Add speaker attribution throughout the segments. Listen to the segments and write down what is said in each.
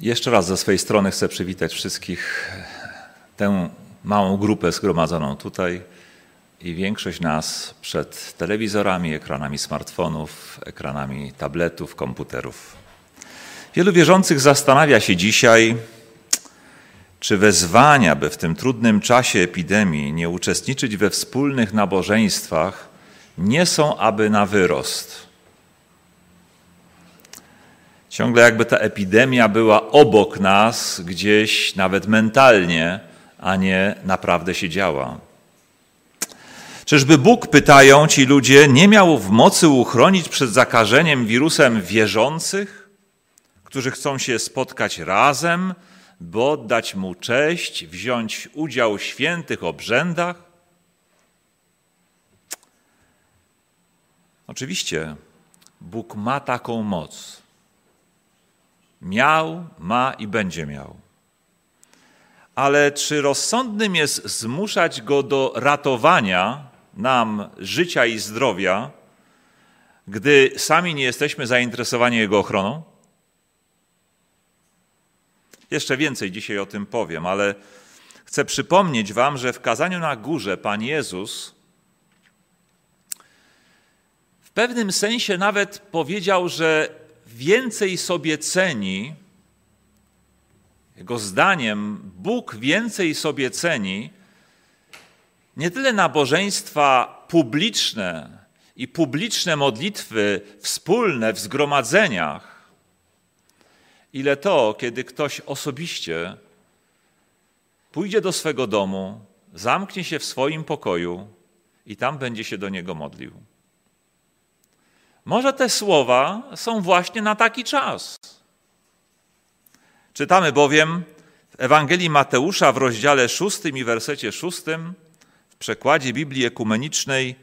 Speaker 1: Jeszcze raz ze swojej strony chcę przywitać wszystkich, tę małą grupę zgromadzoną tutaj i większość nas przed telewizorami, ekranami smartfonów, ekranami tabletów, komputerów. Wielu wierzących zastanawia się dzisiaj, czy wezwania, by w tym trudnym czasie epidemii nie uczestniczyć we wspólnych nabożeństwach, nie są aby na wyrost. Ciągle jakby ta epidemia była obok nas, gdzieś nawet mentalnie, a nie naprawdę się działa. Czyżby Bóg, pytają ci ludzie, nie miał w mocy uchronić przed zakażeniem wirusem wierzących, którzy chcą się spotkać razem, by oddać Mu cześć, wziąć udział w świętych obrzędach? Oczywiście Bóg ma taką moc. Miał, ma i będzie miał. Ale czy rozsądnym jest zmuszać go do ratowania nam życia i zdrowia, gdy sami nie jesteśmy zainteresowani jego ochroną? Jeszcze więcej dzisiaj o tym powiem, ale chcę przypomnieć Wam, że w kazaniu na górze Pan Jezus w pewnym sensie nawet powiedział, że więcej sobie ceni, jego zdaniem Bóg więcej sobie ceni nie tyle nabożeństwa publiczne i publiczne modlitwy wspólne w zgromadzeniach, ile to, kiedy ktoś osobiście pójdzie do swego domu, zamknie się w swoim pokoju i tam będzie się do niego modlił. Może te słowa są właśnie na taki czas. Czytamy bowiem w Ewangelii Mateusza w rozdziale 6 i wersecie 6 w przekładzie Biblii Ekumenicznej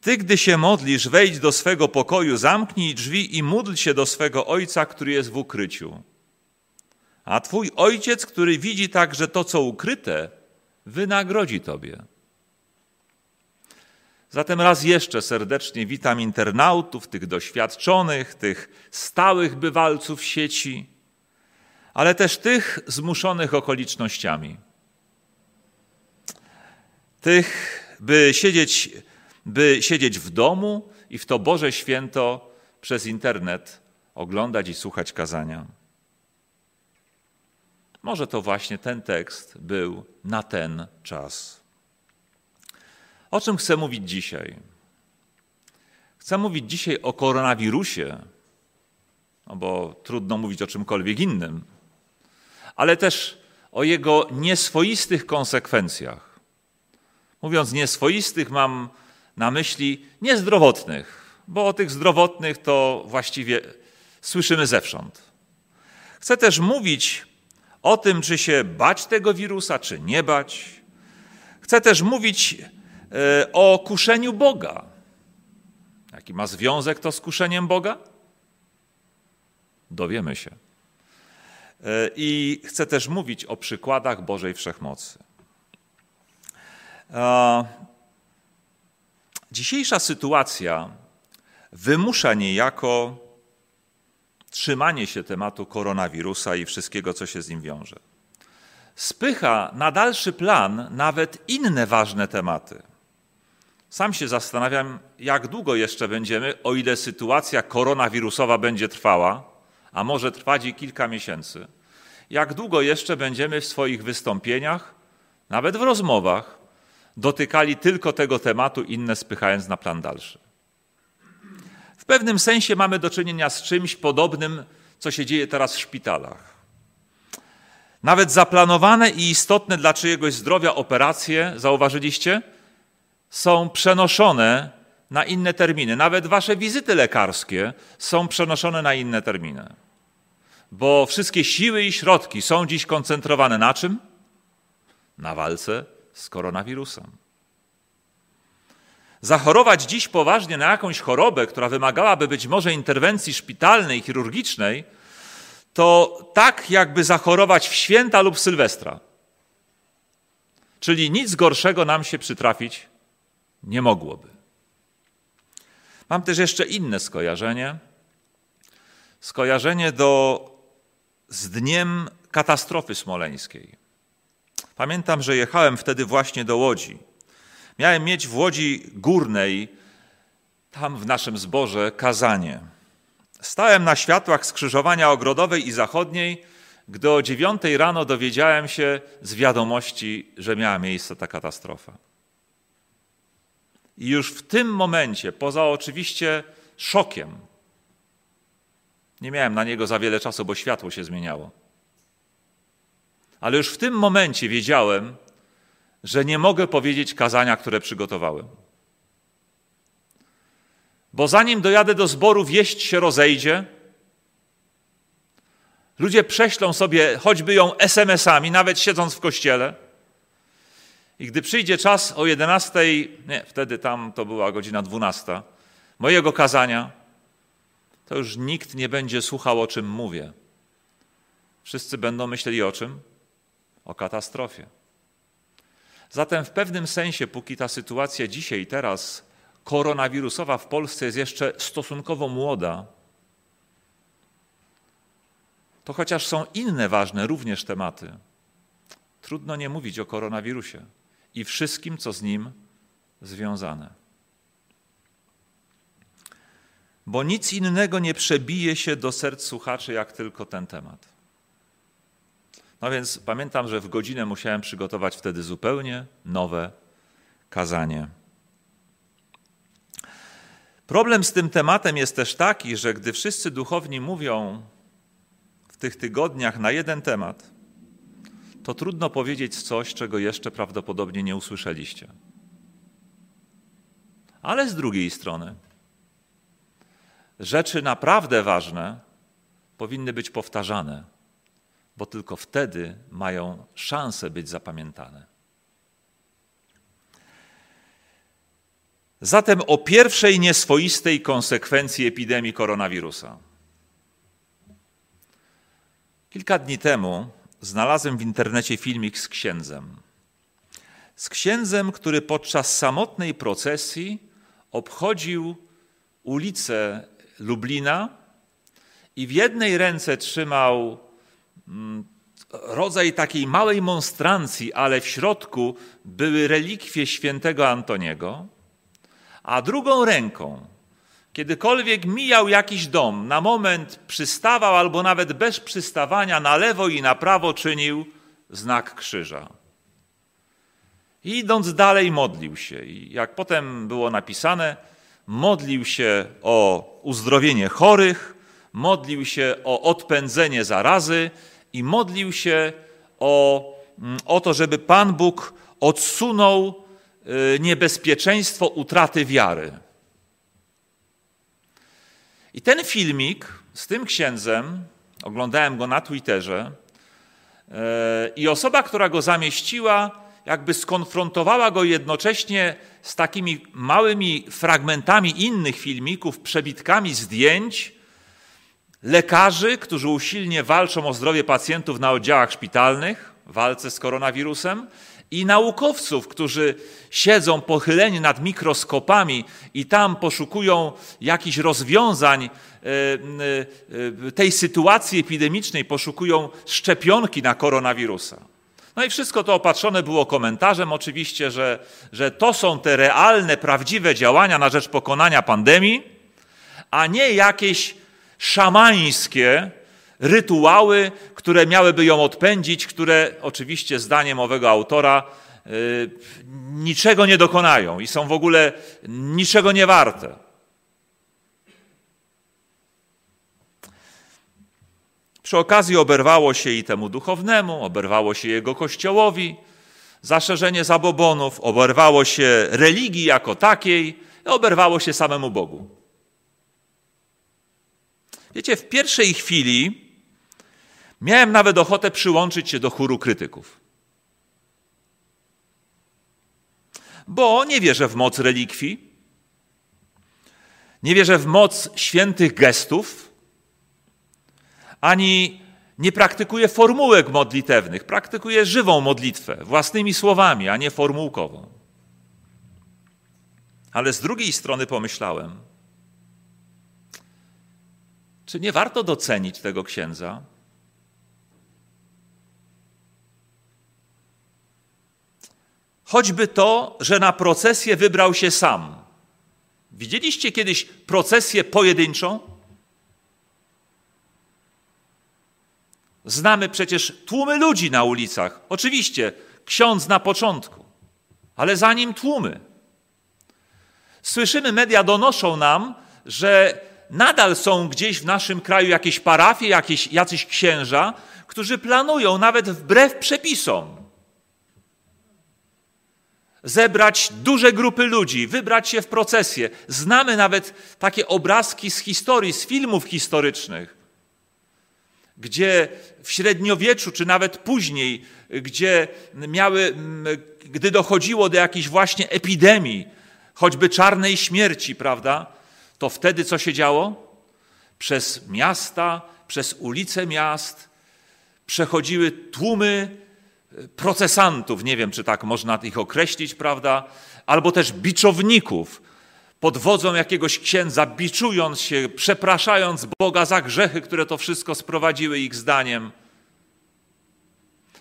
Speaker 1: Ty, gdy się modlisz, wejdź do swego pokoju, zamknij drzwi i módl się do swego Ojca, który jest w ukryciu. A Twój Ojciec, który widzi także to, co ukryte, wynagrodzi Tobie. Zatem raz jeszcze serdecznie witam internautów, tych doświadczonych, tych stałych bywalców sieci, ale też tych zmuszonych okolicznościami. Tych, by siedzieć, by siedzieć w domu i w to Boże święto przez internet oglądać i słuchać kazania. Może to właśnie ten tekst był na ten czas. O czym chcę mówić dzisiaj? Chcę mówić dzisiaj o koronawirusie, no bo trudno mówić o czymkolwiek innym, ale też o jego nieswoistych konsekwencjach. Mówiąc nieswoistych, mam na myśli niezdrowotnych, bo o tych zdrowotnych to właściwie słyszymy zewsząd. Chcę też mówić o tym, czy się bać tego wirusa, czy nie bać. Chcę też mówić o kuszeniu Boga. Jaki ma związek to z kuszeniem Boga? Dowiemy się. E, I chcę też mówić o przykładach Bożej Wszechmocy. E, dzisiejsza sytuacja wymusza niejako trzymanie się tematu koronawirusa i wszystkiego, co się z nim wiąże. Spycha na dalszy plan nawet inne ważne tematy. Sam się zastanawiam, jak długo jeszcze będziemy, o ile sytuacja koronawirusowa będzie trwała, a może trwać i kilka miesięcy, jak długo jeszcze będziemy w swoich wystąpieniach, nawet w rozmowach, dotykali tylko tego tematu, inne spychając na plan dalszy. W pewnym sensie mamy do czynienia z czymś podobnym, co się dzieje teraz w szpitalach. Nawet zaplanowane i istotne dla czyjegoś zdrowia operacje, zauważyliście, są przenoszone na inne terminy. Nawet wasze wizyty lekarskie są przenoszone na inne terminy. Bo wszystkie siły i środki są dziś koncentrowane na czym? Na walce z koronawirusem. Zachorować dziś poważnie na jakąś chorobę, która wymagałaby być może interwencji szpitalnej, chirurgicznej, to tak jakby zachorować w święta lub sylwestra. Czyli nic gorszego nam się przytrafić nie mogłoby. Mam też jeszcze inne skojarzenie. Skojarzenie do z dniem katastrofy smoleńskiej. Pamiętam, że jechałem wtedy właśnie do Łodzi. Miałem mieć w Łodzi Górnej, tam w naszym zborze, kazanie. Stałem na światłach skrzyżowania Ogrodowej i Zachodniej, gdy o dziewiątej rano dowiedziałem się z wiadomości, że miała miejsce ta katastrofa. I już w tym momencie, poza oczywiście szokiem, nie miałem na niego za wiele czasu, bo światło się zmieniało. Ale już w tym momencie wiedziałem, że nie mogę powiedzieć kazania, które przygotowałem. Bo zanim dojadę do zboru, wieść się rozejdzie. Ludzie prześlą sobie choćby ją SMS-ami, nawet siedząc w kościele. I gdy przyjdzie czas o 11, nie, wtedy tam to była godzina 12, mojego kazania, to już nikt nie będzie słuchał, o czym mówię. Wszyscy będą myśleli o czym? O katastrofie. Zatem w pewnym sensie, póki ta sytuacja dzisiaj i teraz koronawirusowa w Polsce jest jeszcze stosunkowo młoda, to chociaż są inne ważne również tematy, trudno nie mówić o koronawirusie i wszystkim, co z nim związane. Bo nic innego nie przebije się do serc słuchaczy, jak tylko ten temat. No więc pamiętam, że w godzinę musiałem przygotować wtedy zupełnie nowe kazanie. Problem z tym tematem jest też taki, że gdy wszyscy duchowni mówią w tych tygodniach na jeden temat, to trudno powiedzieć coś, czego jeszcze prawdopodobnie nie usłyszeliście. Ale z drugiej strony, rzeczy naprawdę ważne powinny być powtarzane, bo tylko wtedy mają szansę być zapamiętane. Zatem o pierwszej nieswoistej konsekwencji epidemii koronawirusa. Kilka dni temu znalazłem w internecie filmik z księdzem. Z księdzem, który podczas samotnej procesji obchodził ulicę Lublina i w jednej ręce trzymał mm, rodzaj takiej małej monstrancji, ale w środku były relikwie świętego Antoniego, a drugą ręką, kiedykolwiek mijał jakiś dom, na moment przystawał albo nawet bez przystawania na lewo i na prawo czynił znak krzyża. I idąc dalej modlił się. I jak potem było napisane, modlił się o uzdrowienie chorych, modlił się o odpędzenie zarazy i modlił się o, mm, o to, żeby Pan Bóg odsunął y, niebezpieczeństwo utraty wiary. I ten filmik z tym księdzem, oglądałem go na Twitterze, y, i osoba, która go zamieściła, jakby skonfrontowała go jednocześnie z takimi małymi fragmentami innych filmików, przebitkami zdjęć lekarzy, którzy usilnie walczą o zdrowie pacjentów na oddziałach szpitalnych, walce z koronawirusem, i naukowców, którzy siedzą pochyleni nad mikroskopami i tam poszukują jakichś rozwiązań e, e, tej sytuacji epidemicznej, poszukują szczepionki na koronawirusa. No i wszystko to opatrzone było komentarzem oczywiście, że, że to są te realne, prawdziwe działania na rzecz pokonania pandemii, a nie jakieś szamańskie rytuały, które miałyby ją odpędzić, które oczywiście zdaniem owego autora yy, niczego nie dokonają i są w ogóle niczego nie warte. Przy okazji oberwało się i temu duchownemu, oberwało się jego kościołowi, zaszerzenie zabobonów, oberwało się religii jako takiej, oberwało się samemu Bogu. Wiecie, w pierwszej chwili miałem nawet ochotę przyłączyć się do chóru krytyków. Bo nie wierzę w moc relikwii, nie wierzę w moc świętych gestów, ani nie praktykuje formułek modlitewnych, praktykuje żywą modlitwę, własnymi słowami, a nie formułkową. Ale z drugiej strony pomyślałem, czy nie warto docenić tego księdza? Choćby to, że na procesję wybrał się sam. Widzieliście kiedyś procesję pojedynczą? Znamy przecież tłumy ludzi na ulicach. Oczywiście, ksiądz na początku, ale za nim tłumy. Słyszymy, media donoszą nam, że nadal są gdzieś w naszym kraju jakieś parafie, jakieś, jacyś księża, którzy planują nawet wbrew przepisom zebrać duże grupy ludzi, wybrać się w procesję. Znamy nawet takie obrazki z historii, z filmów historycznych, gdzie w średniowieczu, czy nawet później, gdzie miały, gdy dochodziło do jakichś właśnie epidemii, choćby czarnej śmierci, prawda, to wtedy co się działo? Przez miasta, przez ulice miast przechodziły tłumy procesantów, nie wiem czy tak można ich określić, prawda, albo też biczowników, pod wodzą jakiegoś księdza, biczując się, przepraszając Boga za grzechy, które to wszystko sprowadziły ich zdaniem,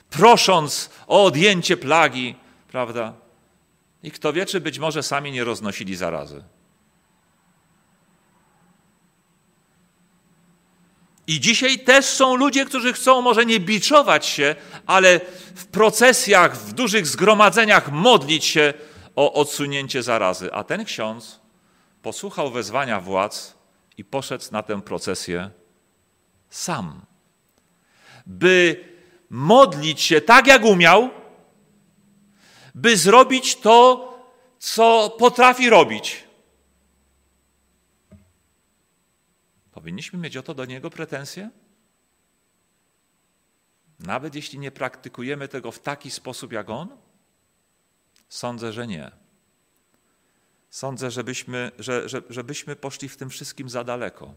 Speaker 1: prosząc o odjęcie plagi, prawda? I kto wie, czy być może sami nie roznosili zarazy. I dzisiaj też są ludzie, którzy chcą może nie biczować się, ale w procesjach, w dużych zgromadzeniach modlić się o odsunięcie zarazy. A ten ksiądz posłuchał wezwania władz i poszedł na tę procesję sam, by modlić się tak, jak umiał, by zrobić to, co potrafi robić. Powinniśmy mieć o to do niego pretensje? Nawet jeśli nie praktykujemy tego w taki sposób jak on? Sądzę, że nie. Sądzę, żebyśmy, że, że, żebyśmy poszli w tym wszystkim za daleko.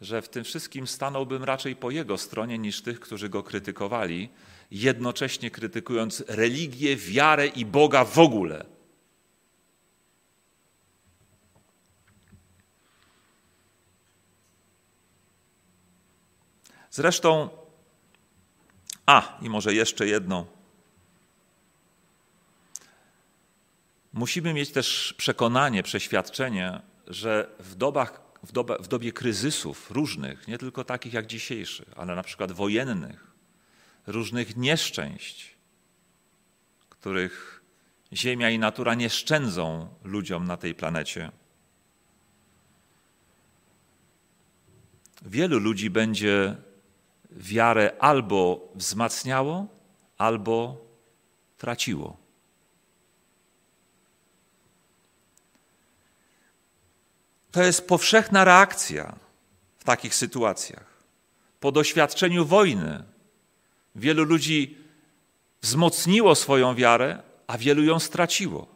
Speaker 1: Że w tym wszystkim stanąłbym raczej po jego stronie niż tych, którzy go krytykowali, jednocześnie krytykując religię, wiarę i Boga w ogóle. Zresztą, a i może jeszcze jedno. Musimy mieć też przekonanie, przeświadczenie, że w, dobach, w, dobie, w dobie kryzysów różnych, nie tylko takich jak dzisiejszy, ale na przykład wojennych, różnych nieszczęść, których Ziemia i natura nie szczędzą ludziom na tej planecie. Wielu ludzi będzie wiarę albo wzmacniało, albo traciło. To jest powszechna reakcja w takich sytuacjach. Po doświadczeniu wojny wielu ludzi wzmocniło swoją wiarę, a wielu ją straciło.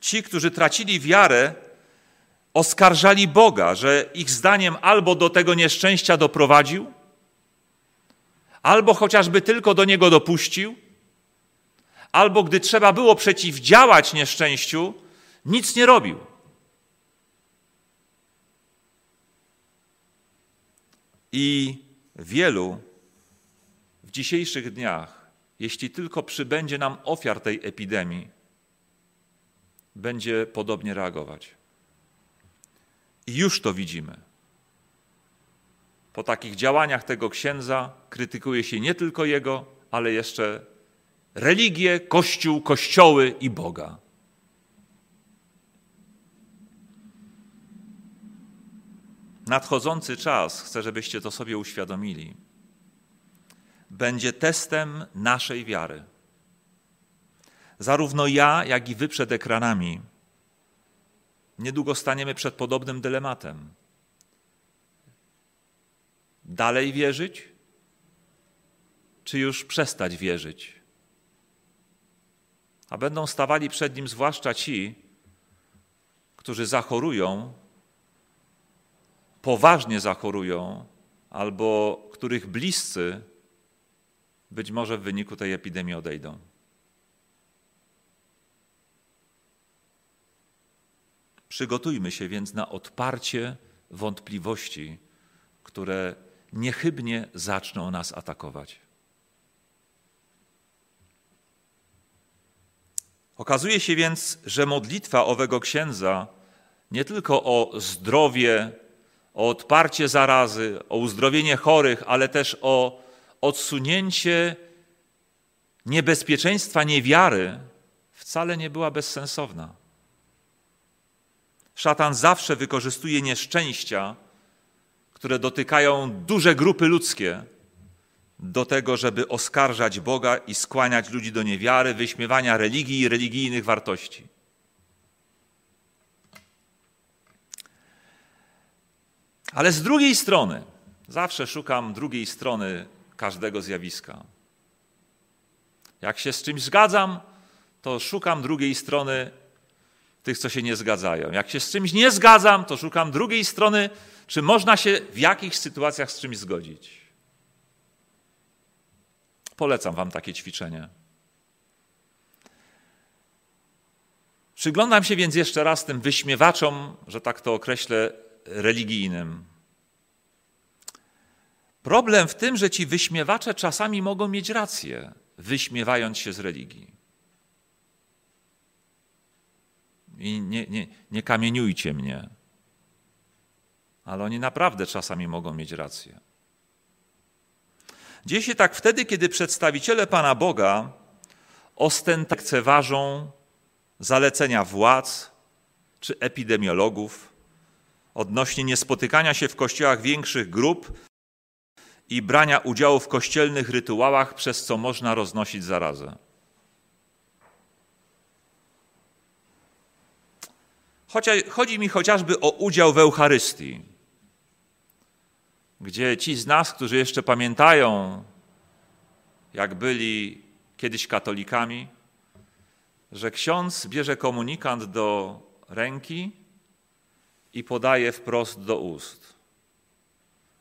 Speaker 1: Ci, którzy tracili wiarę, oskarżali Boga, że ich zdaniem albo do tego nieszczęścia doprowadził, albo chociażby tylko do niego dopuścił, albo gdy trzeba było przeciwdziałać nieszczęściu, nic nie robił. I wielu w dzisiejszych dniach, jeśli tylko przybędzie nam ofiar tej epidemii, będzie podobnie reagować. I już to widzimy. Po takich działaniach tego księdza krytykuje się nie tylko jego, ale jeszcze religię, kościół, kościoły i Boga. Nadchodzący czas, chcę, żebyście to sobie uświadomili, będzie testem naszej wiary. Zarówno ja, jak i wy przed ekranami niedługo staniemy przed podobnym dylematem. Dalej wierzyć, czy już przestać wierzyć? A będą stawali przed nim zwłaszcza ci, którzy zachorują, poważnie zachorują, albo których bliscy być może w wyniku tej epidemii odejdą. Przygotujmy się więc na odparcie wątpliwości, które niechybnie zaczną nas atakować. Okazuje się więc, że modlitwa owego księdza nie tylko o zdrowie, o odparcie zarazy, o uzdrowienie chorych, ale też o odsunięcie niebezpieczeństwa niewiary, wcale nie była bezsensowna. Szatan zawsze wykorzystuje nieszczęścia, które dotykają duże grupy ludzkie, do tego, żeby oskarżać Boga i skłaniać ludzi do niewiary, wyśmiewania religii i religijnych wartości. Ale z drugiej strony, zawsze szukam drugiej strony każdego zjawiska. Jak się z czymś zgadzam, to szukam drugiej strony tych, co się nie zgadzają. Jak się z czymś nie zgadzam, to szukam drugiej strony, czy można się w jakichś sytuacjach z czymś zgodzić. Polecam Wam takie ćwiczenie. Przyglądam się więc jeszcze raz tym wyśmiewaczom, że tak to określę, religijnym. Problem w tym, że ci wyśmiewacze czasami mogą mieć rację, wyśmiewając się z religii. I nie, nie, nie kamieniujcie mnie. Ale oni naprawdę czasami mogą mieć rację. Dzieje się tak wtedy, kiedy przedstawiciele Pana Boga ostentacyjnie ważą zalecenia władz czy epidemiologów odnośnie niespotykania się w kościołach większych grup i brania udziału w kościelnych rytuałach, przez co można roznosić zarazę. Chodzi mi chociażby o udział w Eucharystii, gdzie ci z nas, którzy jeszcze pamiętają, jak byli kiedyś katolikami, że ksiądz bierze komunikant do ręki i podaje wprost do ust.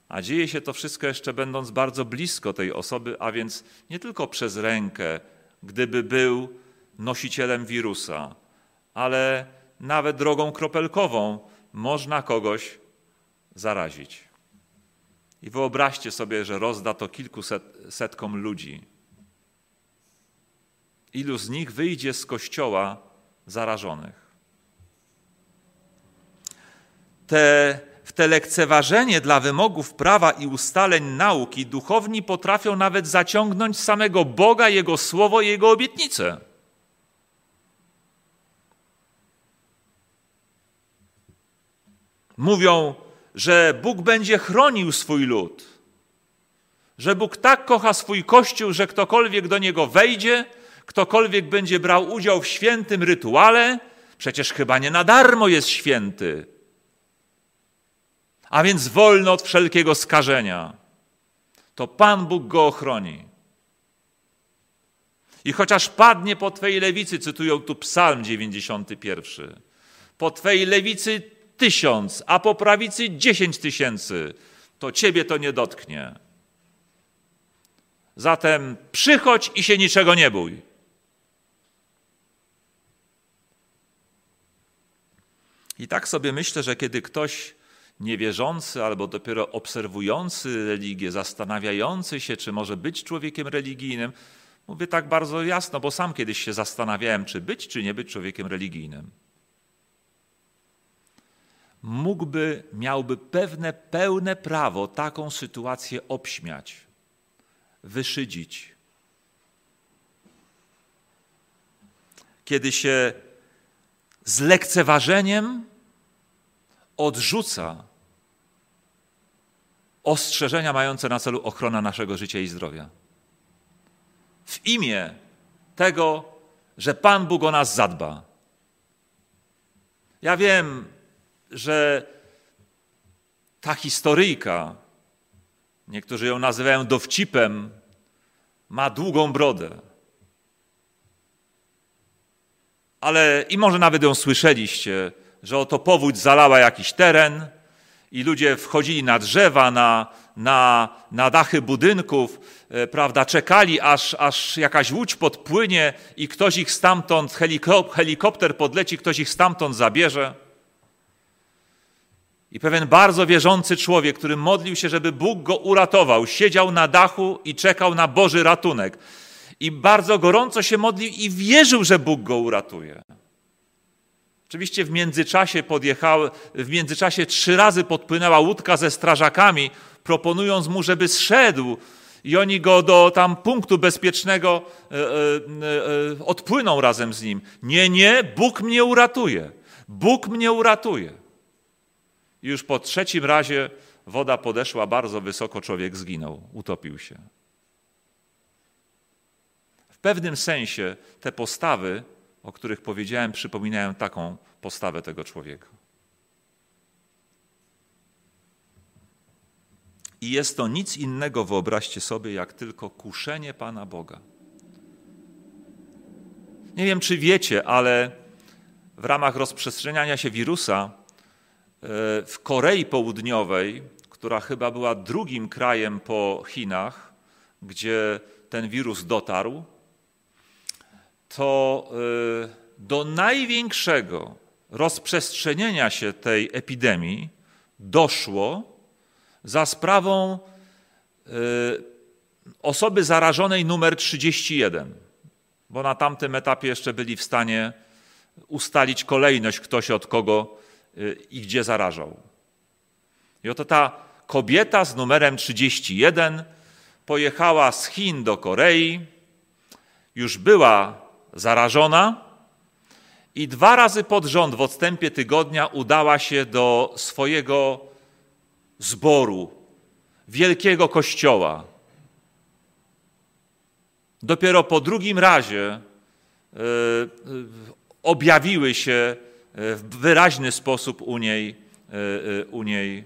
Speaker 1: A dzieje się to wszystko jeszcze będąc bardzo blisko tej osoby, a więc nie tylko przez rękę, gdyby był nosicielem wirusa, ale nawet drogą kropelkową można kogoś zarazić. I wyobraźcie sobie, że rozda to kilku setkom ludzi. Ilu z nich wyjdzie z kościoła zarażonych? Te, w te lekceważenie dla wymogów prawa i ustaleń nauki duchowni potrafią nawet zaciągnąć samego Boga, Jego słowo i Jego obietnice. Mówią, że Bóg będzie chronił swój lud, że Bóg tak kocha swój kościół, że ktokolwiek do niego wejdzie, ktokolwiek będzie brał udział w świętym rytuale, przecież chyba nie na darmo jest święty. A więc wolno od wszelkiego skażenia. To Pan Bóg go ochroni. I chociaż padnie po Twojej lewicy, cytują tu Psalm 91, po Twojej lewicy tysiąc, a po prawicy dziesięć tysięcy, to ciebie to nie dotknie. Zatem przychodź i się niczego nie bój. I tak sobie myślę, że kiedy ktoś niewierzący albo dopiero obserwujący religię, zastanawiający się, czy może być człowiekiem religijnym, mówię tak bardzo jasno, bo sam kiedyś się zastanawiałem, czy być, czy nie być człowiekiem religijnym mógłby, miałby pewne, pełne prawo taką sytuację obśmiać, wyszydzić. Kiedy się z lekceważeniem odrzuca ostrzeżenia mające na celu ochronę naszego życia i zdrowia. W imię tego, że Pan Bóg o nas zadba. Ja wiem, że ta historyjka, niektórzy ją nazywają dowcipem, ma długą brodę. Ale i może nawet ją słyszeliście, że oto powódź zalała jakiś teren i ludzie wchodzili na drzewa, na, na, na dachy budynków, e, prawda, czekali, aż, aż jakaś łódź podpłynie i ktoś ich stamtąd, helikopter podleci, ktoś ich stamtąd zabierze. I pewien bardzo wierzący człowiek, który modlił się, żeby Bóg go uratował, siedział na dachu i czekał na Boży ratunek. I bardzo gorąco się modlił i wierzył, że Bóg go uratuje. Oczywiście w międzyczasie podjechał, w międzyczasie trzy razy podpłynęła łódka ze strażakami, proponując mu, żeby zszedł i oni go do tam punktu bezpiecznego e, e, e, odpłyną razem z nim. Nie, nie, Bóg mnie uratuje. Bóg mnie uratuje. I już po trzecim razie woda podeszła bardzo wysoko, człowiek zginął, utopił się. W pewnym sensie te postawy, o których powiedziałem, przypominają taką postawę tego człowieka. I jest to nic innego, wyobraźcie sobie, jak tylko kuszenie Pana Boga. Nie wiem, czy wiecie, ale w ramach rozprzestrzeniania się wirusa w Korei Południowej, która chyba była drugim krajem po Chinach, gdzie ten wirus dotarł, to e, do największego rozprzestrzenienia się tej epidemii doszło za sprawą y, osoby zarażonej numer 31, bo na tamtym etapie jeszcze byli w stanie ustalić kolejność, kto się od kogo y, i gdzie zarażał. I oto ta kobieta z numerem 31 pojechała z Chin do Korei, już była zarażona i dwa razy pod rząd w odstępie tygodnia udała się do swojego zboru, wielkiego kościoła. Dopiero po drugim razie e, objawiły się w wyraźny sposób u niej, u niej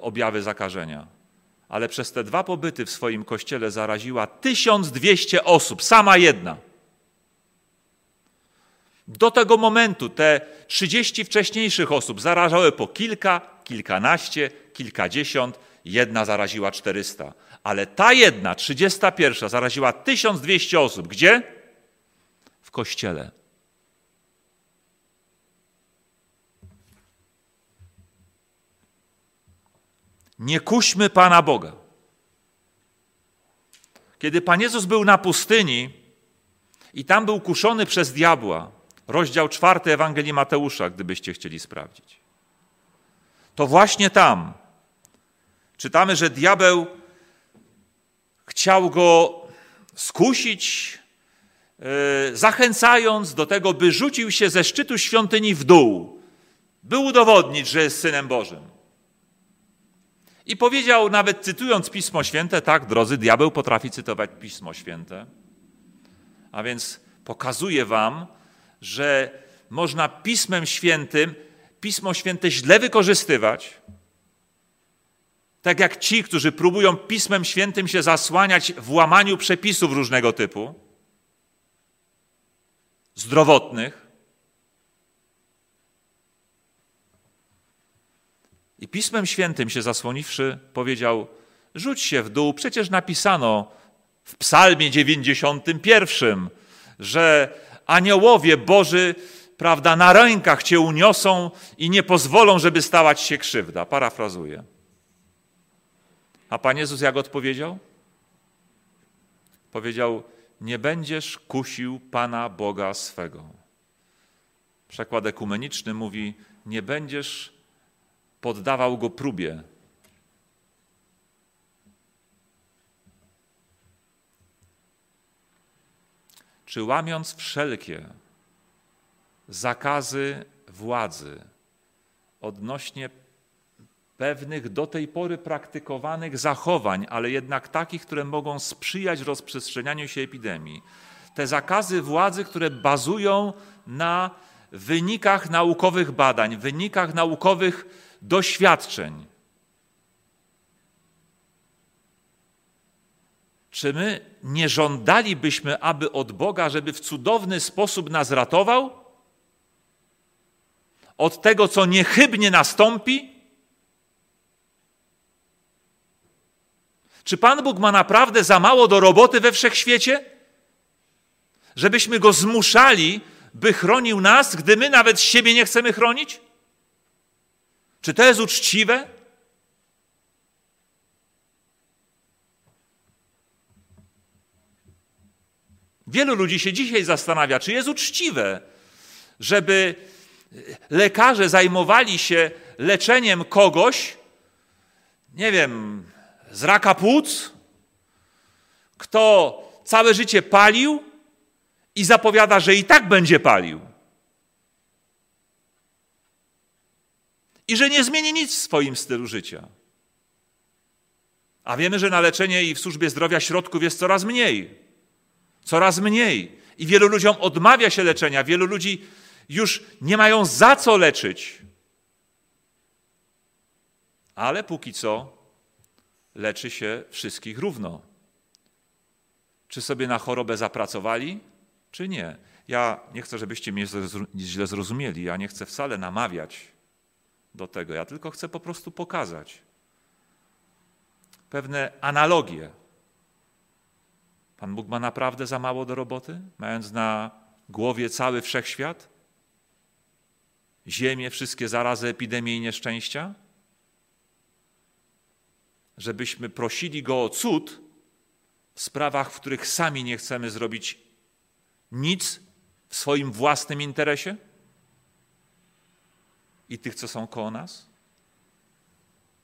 Speaker 1: objawy zakażenia. Ale przez te dwa pobyty w swoim kościele zaraziła 1200 osób, sama jedna. Do tego momentu te 30 wcześniejszych osób zarażały po kilka, kilkanaście, kilkadziesiąt, jedna zaraziła 400. Ale ta jedna, 31, zaraziła 1200 osób. Gdzie? W kościele. Nie kuśmy Pana Boga. Kiedy Pan Jezus był na pustyni i tam był kuszony przez diabła, rozdział czwarty Ewangelii Mateusza, gdybyście chcieli sprawdzić, to właśnie tam czytamy, że diabeł chciał go skusić, e, zachęcając do tego, by rzucił się ze szczytu świątyni w dół, by udowodnić, że jest synem Bożym. I powiedział, nawet cytując Pismo Święte, tak, drodzy, diabeł potrafi cytować Pismo Święte. A więc pokazuje wam, że można Pismem Świętym Pismo Święte źle wykorzystywać, tak jak ci, którzy próbują Pismem Świętym się zasłaniać w łamaniu przepisów różnego typu, zdrowotnych. I Pismem Świętym się zasłoniwszy, powiedział: Rzuć się w dół, przecież napisano w Psalmie 91, że aniołowie Boży, prawda, na rękach cię uniosą i nie pozwolą, żeby stała ci się krzywda. Parafrazuję. A Pan Jezus jak odpowiedział? Powiedział: Nie będziesz kusił Pana Boga swego. Przekład ekumeniczny mówi: Nie będziesz poddawał go próbie. Czy łamiąc wszelkie zakazy władzy odnośnie pewnych do tej pory praktykowanych zachowań, ale jednak takich, które mogą sprzyjać rozprzestrzenianiu się epidemii. Te zakazy władzy, które bazują na wynikach naukowych badań, wynikach naukowych doświadczeń. Czy my nie żądalibyśmy, aby od Boga, żeby w cudowny sposób nas ratował? Od tego, co niechybnie nastąpi? Czy Pan Bóg ma naprawdę za mało do roboty we wszechświecie? Żebyśmy go zmuszali, by chronił nas, gdy my nawet siebie nie chcemy chronić? Czy to jest uczciwe? Wielu ludzi się dzisiaj zastanawia, czy jest uczciwe, żeby lekarze zajmowali się leczeniem kogoś, nie wiem, z raka płuc, kto całe życie palił i zapowiada, że i tak będzie palił. I że nie zmieni nic w swoim stylu życia. A wiemy, że na leczenie i w służbie zdrowia środków jest coraz mniej. Coraz mniej. I wielu ludziom odmawia się leczenia, wielu ludzi już nie mają za co leczyć. Ale póki co leczy się wszystkich równo. Czy sobie na chorobę zapracowali, czy nie? Ja nie chcę, żebyście mnie źle zrozumieli. Ja nie chcę wcale namawiać do tego. Ja tylko chcę po prostu pokazać pewne analogie. Pan Bóg ma naprawdę za mało do roboty, mając na głowie cały wszechświat? Ziemię, wszystkie zarazy, epidemie i nieszczęścia? Żebyśmy prosili Go o cud w sprawach, w których sami nie chcemy zrobić nic w swoim własnym interesie? I tych, co są koło nas?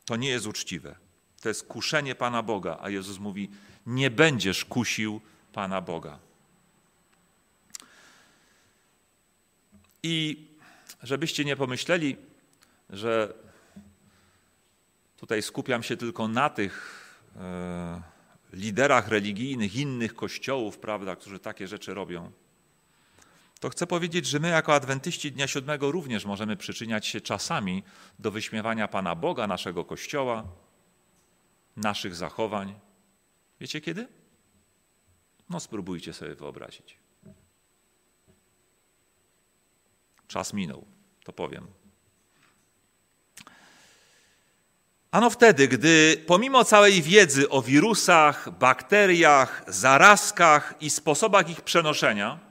Speaker 1: To nie jest uczciwe. To jest kuszenie Pana Boga, a Jezus mówi: Nie będziesz kusił Pana Boga. I żebyście nie pomyśleli, że tutaj skupiam się tylko na tych e, liderach religijnych innych kościołów, prawda, którzy takie rzeczy robią, to chcę powiedzieć, że my jako adwentyści Dnia Siódmego również możemy przyczyniać się czasami do wyśmiewania Pana Boga, naszego Kościoła, naszych zachowań. Wiecie kiedy? No spróbujcie sobie wyobrazić. Czas minął, to powiem. Ano wtedy, gdy pomimo całej wiedzy o wirusach, bakteriach, zarazkach i sposobach ich przenoszenia,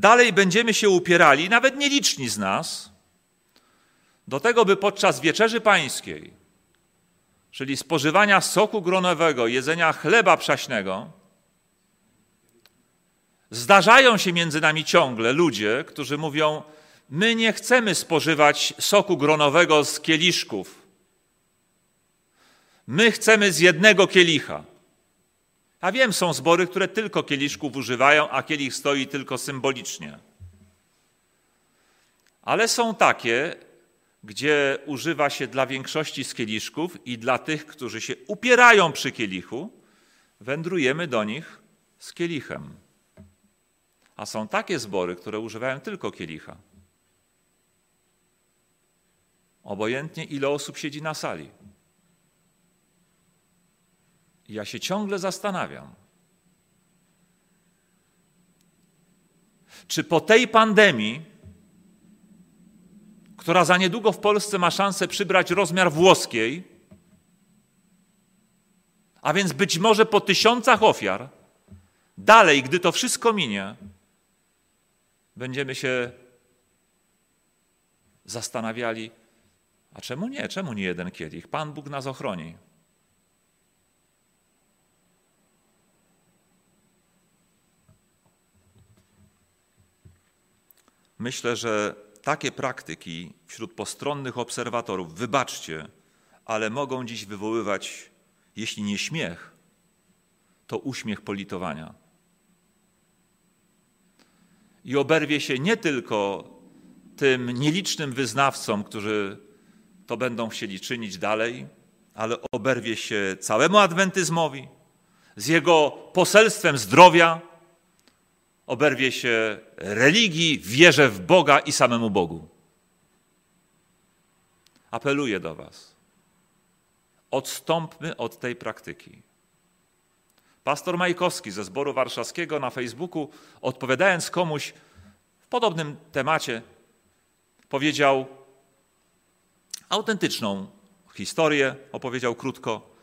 Speaker 1: dalej będziemy się upierali, nawet nieliczni z nas, do tego, by podczas wieczerzy pańskiej czyli spożywania soku gronowego, jedzenia chleba przaśnego, zdarzają się między nami ciągle ludzie, którzy mówią: My nie chcemy spożywać soku gronowego z kieliszków. My chcemy z jednego kielicha. A wiem, są zbory, które tylko kieliszków używają, a kielich stoi tylko symbolicznie. Ale są takie, gdzie używa się dla większości z kieliszków i dla tych, którzy się upierają przy kielichu, wędrujemy do nich z kielichem. A są takie zbory, które używają tylko kielicha. Obojętnie ile osób siedzi na sali. Ja się ciągle zastanawiam, czy po tej pandemii która za niedługo w Polsce ma szansę przybrać rozmiar włoskiej, a więc być może po tysiącach ofiar, dalej, gdy to wszystko minie, będziemy się zastanawiali, a czemu nie? Czemu nie jeden kielich? Pan Bóg nas ochroni. Myślę, że takie praktyki wśród postronnych obserwatorów, wybaczcie, ale mogą dziś wywoływać, jeśli nie śmiech, to uśmiech politowania. I oberwie się nie tylko tym nielicznym wyznawcom, którzy to będą chcieli czynić dalej, ale oberwie się całemu adwentyzmowi, z jego poselstwem zdrowia, oberwie się religii, wierze w Boga i samemu Bogu. Apeluję do Was. Odstąpmy od tej praktyki. Pastor Majkowski ze zboru warszawskiego na Facebooku, odpowiadając komuś w podobnym temacie, powiedział autentyczną historię, opowiedział krótko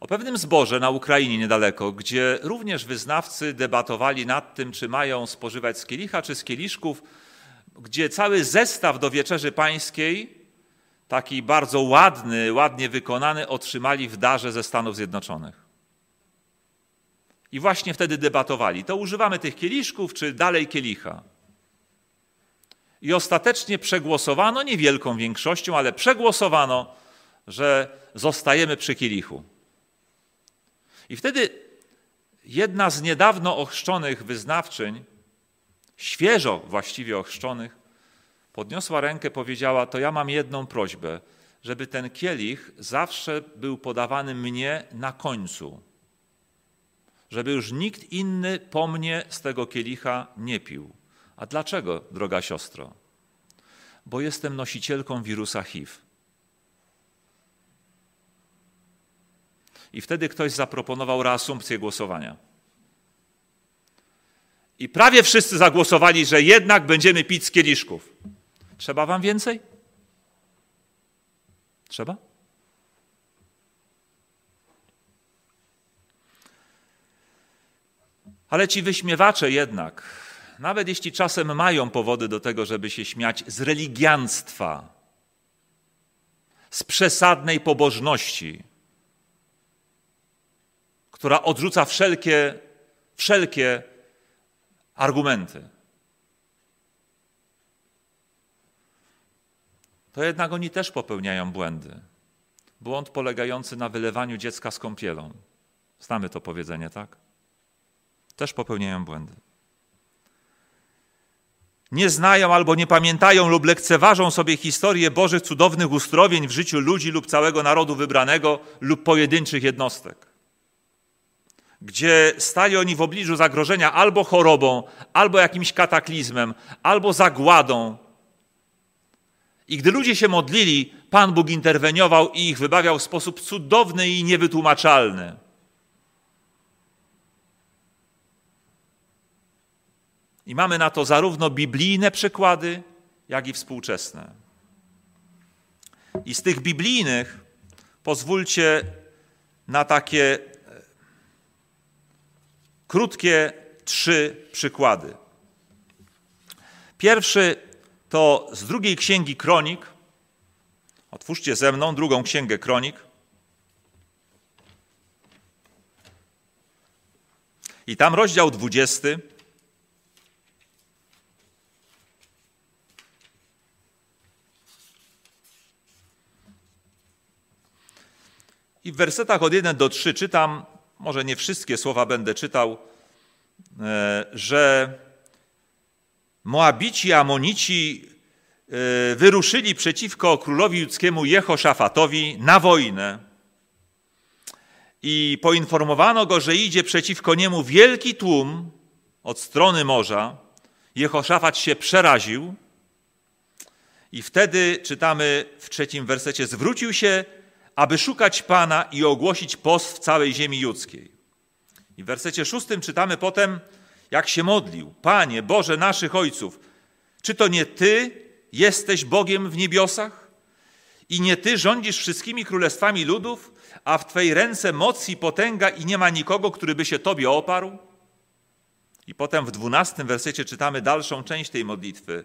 Speaker 1: o pewnym zborze na Ukrainie niedaleko, gdzie również wyznawcy debatowali nad tym, czy mają spożywać z kielicha czy z kieliszków, gdzie cały zestaw do wieczerzy pańskiej, taki bardzo ładny, ładnie wykonany, otrzymali w darze ze Stanów Zjednoczonych. I właśnie wtedy debatowali, to używamy tych kieliszków, czy dalej kielicha. I ostatecznie przegłosowano, niewielką większością, ale przegłosowano, że zostajemy przy kielichu. I wtedy jedna z niedawno ochrzczonych wyznawczyń, świeżo właściwie ochrzczonych, podniosła rękę, powiedziała: To ja mam jedną prośbę, żeby ten kielich zawsze był podawany mnie na końcu. Żeby już nikt inny po mnie z tego kielicha nie pił. A dlaczego, droga siostro? Bo jestem nosicielką wirusa HIV. I wtedy ktoś zaproponował reasumpcję głosowania. I prawie wszyscy zagłosowali, że jednak będziemy pić z kieliszków. Trzeba wam więcej? Trzeba? Ale ci wyśmiewacze jednak, nawet jeśli czasem mają powody do tego, żeby się śmiać z religianstwa, z przesadnej pobożności, która odrzuca wszelkie, wszelkie argumenty. To jednak oni też popełniają błędy. Błąd polegający na wylewaniu dziecka z kąpielą. Znamy to powiedzenie, tak? Też popełniają błędy. Nie znają albo nie pamiętają lub lekceważą sobie historię Bożych cudownych uzdrowień w życiu ludzi lub całego narodu wybranego lub pojedynczych jednostek gdzie stali oni w obliczu zagrożenia albo chorobą, albo jakimś kataklizmem, albo zagładą. I gdy ludzie się modlili, Pan Bóg interweniował i ich wybawiał w sposób cudowny i niewytłumaczalny. I mamy na to zarówno biblijne przykłady, jak i współczesne. I z tych biblijnych pozwólcie na takie krótkie trzy przykłady. Pierwszy to z drugiej księgi Kronik. Otwórzcie ze mną drugą księgę Kronik. I tam rozdział 20. I w wersetach od 1 do 3 czytam może nie wszystkie słowa będę czytał, e, że Moabici, Amonici e, wyruszyli przeciwko królowi judzkiemu Jehoszafatowi na wojnę. I poinformowano go, że idzie przeciwko niemu wielki tłum od strony morza. Jehoszafat się przeraził. I wtedy czytamy w trzecim wersecie: Zwrócił się aby szukać Pana i ogłosić post w całej ziemi judzkiej. I w wersecie szóstym czytamy potem, jak się modlił. Panie, Boże naszych ojców, czy to nie Ty jesteś Bogiem w niebiosach? I nie Ty rządzisz wszystkimi królestwami ludów, a w Twej ręce moc i potęga i nie ma nikogo, który by się Tobie oparł? I potem w dwunastym wersecie czytamy dalszą część tej modlitwy.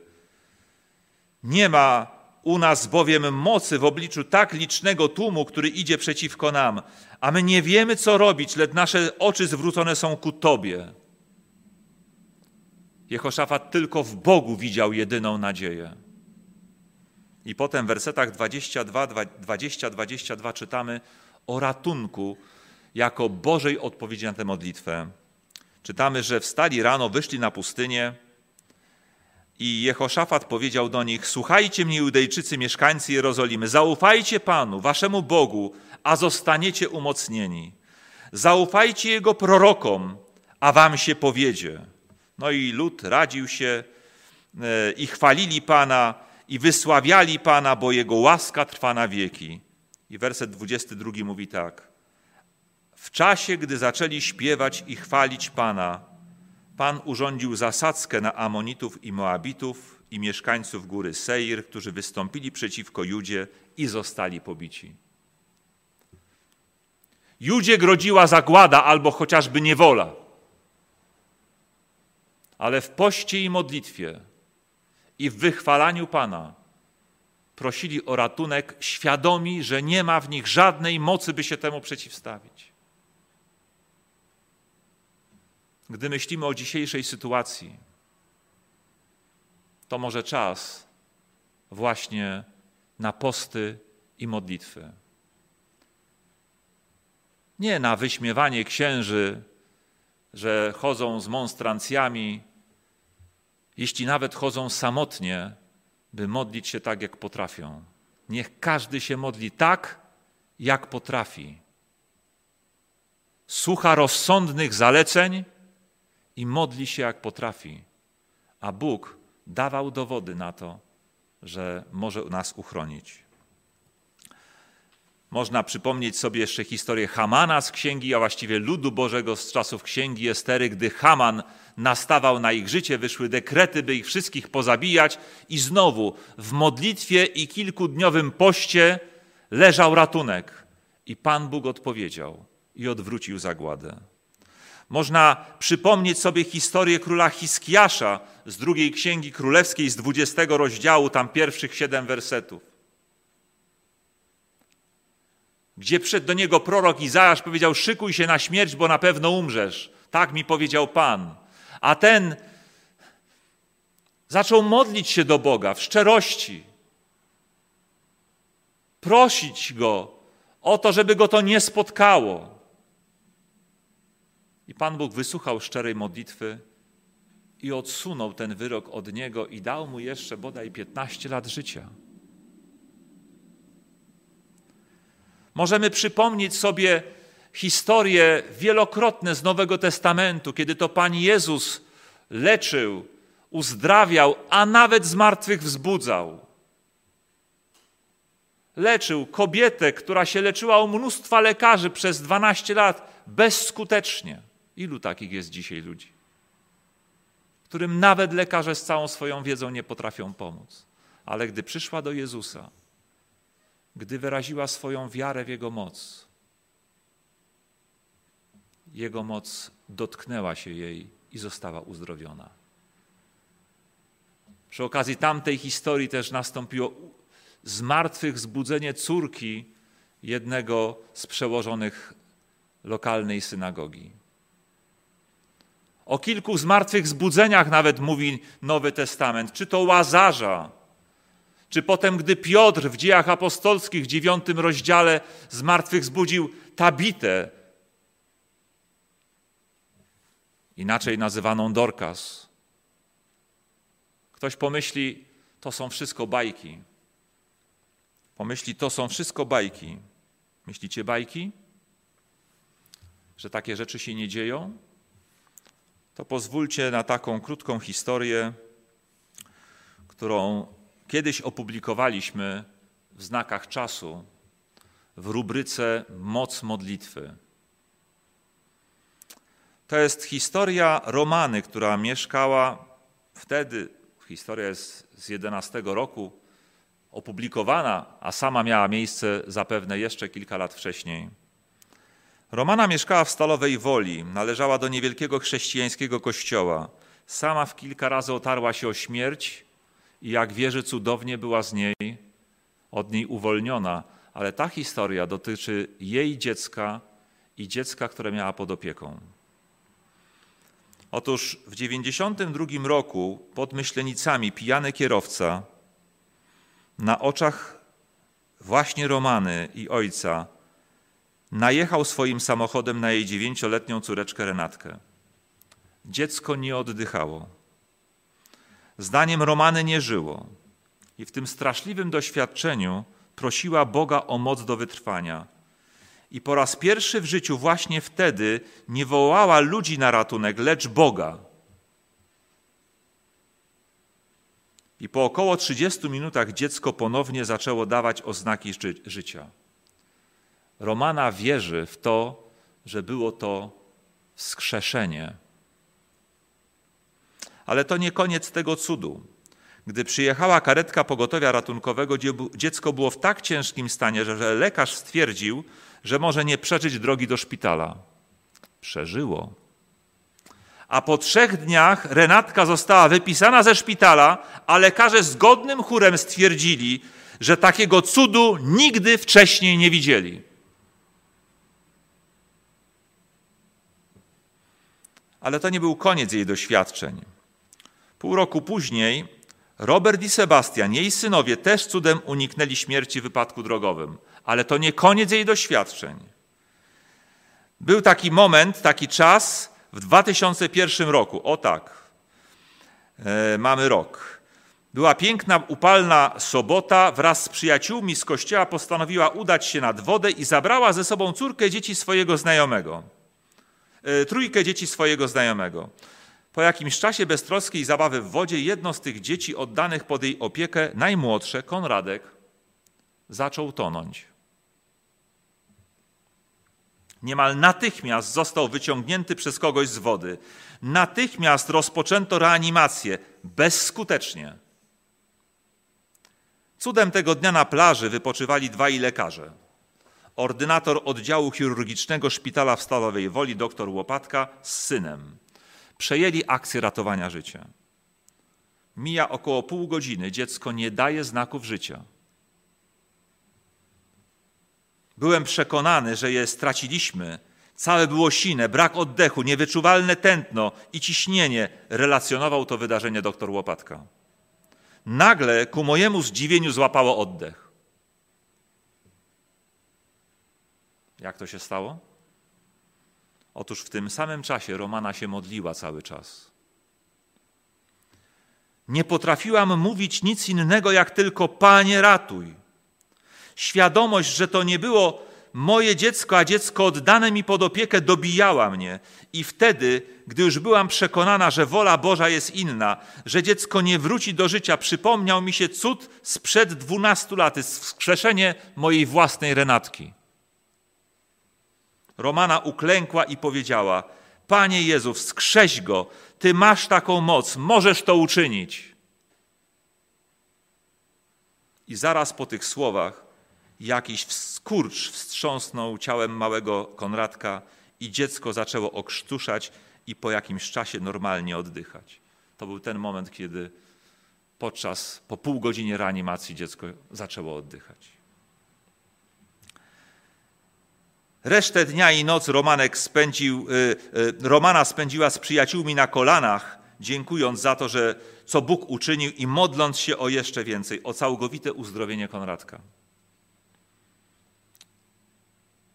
Speaker 1: Nie ma u nas bowiem mocy w obliczu tak licznego tłumu, który idzie przeciwko nam, a my nie wiemy, co robić, lecz nasze oczy zwrócone są ku Tobie. Jehoszafat tylko w Bogu widział jedyną nadzieję. I potem w wersetach 22-22 czytamy o ratunku jako Bożej odpowiedzi na tę modlitwę. Czytamy, że wstali rano, wyszli na pustynię, i Jehoszafat powiedział do nich: Słuchajcie mnie, Judejczycy, mieszkańcy Jerozolimy, zaufajcie Panu, waszemu Bogu, a zostaniecie umocnieni. Zaufajcie Jego prorokom, a wam się powiedzie. No i lud radził się e, i chwalili Pana i wysławiali Pana, bo Jego łaska trwa na wieki. I werset 22 mówi tak. W czasie, gdy zaczęli śpiewać i chwalić Pana, Pan urządził zasadzkę na Amonitów i Moabitów i mieszkańców góry Seir, którzy wystąpili przeciwko Judzie i zostali pobici. Judzie grodziła zagłada albo chociażby niewola. Ale w poście i modlitwie i w wychwalaniu Pana prosili o ratunek, świadomi, że nie ma w nich żadnej mocy, by się temu przeciwstawić. Gdy myślimy o dzisiejszej sytuacji, to może czas właśnie na posty i modlitwy. Nie na wyśmiewanie księży, że chodzą z monstrancjami, jeśli nawet chodzą samotnie, by modlić się tak, jak potrafią. Niech każdy się modli tak, jak potrafi. Słucha rozsądnych zaleceń i modli się, jak potrafi. A Bóg dawał dowody na to, że może nas uchronić. Można przypomnieć sobie jeszcze historię Hamana z księgi, a właściwie ludu Bożego z czasów księgi Estery, gdy Haman nastawał na ich życie, wyszły dekrety, by ich wszystkich pozabijać, i znowu w modlitwie i kilkudniowym poście leżał ratunek. I Pan Bóg odpowiedział i odwrócił zagładę. Można przypomnieć sobie historię króla Hiskiasza z drugiej księgi królewskiej, z dwudziestego rozdziału, tam pierwszych siedem wersetów. Gdzie przyszedł do niego prorok Izajasz, powiedział: Szykuj się na śmierć, bo na pewno umrzesz. Tak mi powiedział Pan. A ten zaczął modlić się do Boga w szczerości, prosić go o to, żeby go to nie spotkało. I Pan Bóg wysłuchał szczerej modlitwy i odsunął ten wyrok od niego i dał mu jeszcze bodaj 15 lat życia. Możemy przypomnieć sobie historie wielokrotne z Nowego Testamentu, kiedy to Pan Jezus leczył, uzdrawiał, a nawet z martwych wzbudzał. Leczył kobietę, która się leczyła u mnóstwa lekarzy przez 12 lat bezskutecznie. Ilu takich jest dzisiaj ludzi? Którym nawet lekarze z całą swoją wiedzą nie potrafią pomóc. Ale gdy przyszła do Jezusa, gdy wyraziła swoją wiarę w Jego moc, Jego moc dotknęła się jej i została uzdrowiona. Przy okazji tamtej historii też nastąpiło zmartwychwzbudzenie córki jednego z przełożonych lokalnej synagogi. O kilku zmartwychwzbudzeniach nawet mówi Nowy Testament, czy to Łazarza, czy potem, gdy Piotr w dziejach apostolskich w dziewiątym rozdziale zmartwychwzbudził Tabitę, inaczej nazywaną Dorcas. Ktoś pomyśli, to są wszystko bajki. Pomyśli, to są wszystko bajki. Myślicie bajki? Że takie rzeczy się nie dzieją? To pozwólcie na taką krótką historię, którą kiedyś opublikowaliśmy w znakach czasu w rubryce Moc modlitwy. To jest historia Romany, która mieszkała wtedy, historia jest z 11 roku, opublikowana, a sama miała miejsce zapewne jeszcze kilka lat wcześniej. Romana mieszkała w Stalowej Woli, należała do niewielkiego chrześcijańskiego kościoła. Sama w kilka razy otarła się o śmierć i jak wierzy cudownie była z niej, od niej uwolniona, ale ta historia dotyczy jej dziecka i dziecka, które miała pod opieką. Otóż w 92 roku pod Myślenicami pijany kierowca na oczach właśnie Romany i ojca najechał swoim samochodem na jej dziewięcioletnią córeczkę Renatkę. Dziecko nie oddychało. Zdaniem Romany nie żyło i w tym straszliwym doświadczeniu prosiła Boga o moc do wytrwania. I po raz pierwszy w życiu właśnie wtedy nie wołała ludzi na ratunek, lecz Boga. I po około 30 minutach dziecko ponownie zaczęło dawać oznaki ży życia. Romana wierzy w to, że było to wskrzeszenie. Ale to nie koniec tego cudu. Gdy przyjechała karetka pogotowia ratunkowego, dziecko było w tak ciężkim stanie, że lekarz stwierdził, że może nie przeżyć drogi do szpitala. Przeżyło. A po trzech dniach Renatka została wypisana ze szpitala, a lekarze zgodnym chórem stwierdzili, że takiego cudu nigdy wcześniej nie widzieli. Ale to nie był koniec jej doświadczeń. Pół roku później Robert i Sebastian, jej synowie, też cudem uniknęli śmierci w wypadku drogowym. Ale to nie koniec jej doświadczeń. Był taki moment, taki czas w 2001 roku. O tak, e, mamy rok. Była piękna, upalna sobota. Wraz z przyjaciółmi z kościoła postanowiła udać się nad wodę i zabrała ze sobą córkę dzieci swojego znajomego. E, trójkę dzieci swojego znajomego. Po jakimś czasie beztroskiej zabawy w wodzie jedno z tych dzieci oddanych pod jej opiekę, najmłodsze, Konradek, zaczął tonąć. Niemal natychmiast został wyciągnięty przez kogoś z wody. Natychmiast rozpoczęto reanimację, bezskutecznie. Cudem tego dnia na plaży wypoczywali dwaj lekarze. Ordynator oddziału chirurgicznego szpitala w Stalowej Woli, dr Łopatka, z synem. Przejęli akcję ratowania życia. Mija około pół godziny, dziecko nie daje znaków życia. Byłem przekonany, że je straciliśmy. Całe było sine, brak oddechu, niewyczuwalne tętno i ciśnienie. Relacjonował to wydarzenie dr Łopatka. Nagle ku mojemu zdziwieniu złapało oddech. Jak to się stało? Otóż w tym samym czasie Romana się modliła cały czas. Nie potrafiłam mówić nic innego, jak tylko Panie ratuj. Świadomość, że to nie było moje dziecko, a dziecko oddane mi pod opiekę, dobijała mnie. I wtedy, gdy już byłam przekonana, że wola Boża jest inna, że dziecko nie wróci do życia, przypomniał mi się cud sprzed dwunastu lat, wskrzeszenie mojej własnej Renatki. Romana uklękła i powiedziała: Panie Jezu, wskrześ go, Ty masz taką moc, możesz to uczynić. I zaraz po tych słowach jakiś skurcz wstrząsnął ciałem małego Konradka i dziecko zaczęło okrztuszać i po jakimś czasie normalnie oddychać. To był ten moment, kiedy podczas, po pół godzinie reanimacji dziecko zaczęło oddychać. Resztę dnia i noc Romanek spędził, y, y, Romana spędziła z przyjaciółmi na kolanach, dziękując za to, że co Bóg uczynił i modląc się o jeszcze więcej, o całkowite uzdrowienie Konradka.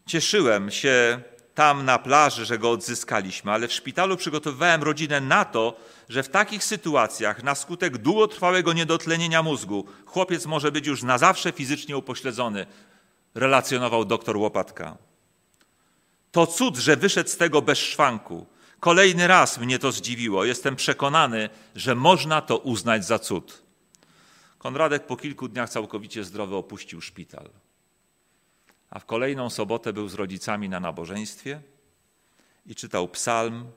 Speaker 1: Cieszyłem się tam na plaży, że go odzyskaliśmy, ale w szpitalu przygotowywałem rodzinę na to, że w takich sytuacjach na skutek długotrwałego niedotlenienia mózgu chłopiec może być już na zawsze fizycznie upośledzony, relacjonował dr Łopatka. To cud, że wyszedł z tego bez szwanku. Kolejny raz mnie to zdziwiło. Jestem przekonany, że można to uznać za cud. Konradek po kilku dniach całkowicie zdrowy opuścił szpital. A w kolejną sobotę był z rodzicami na nabożeństwie i czytał psalm: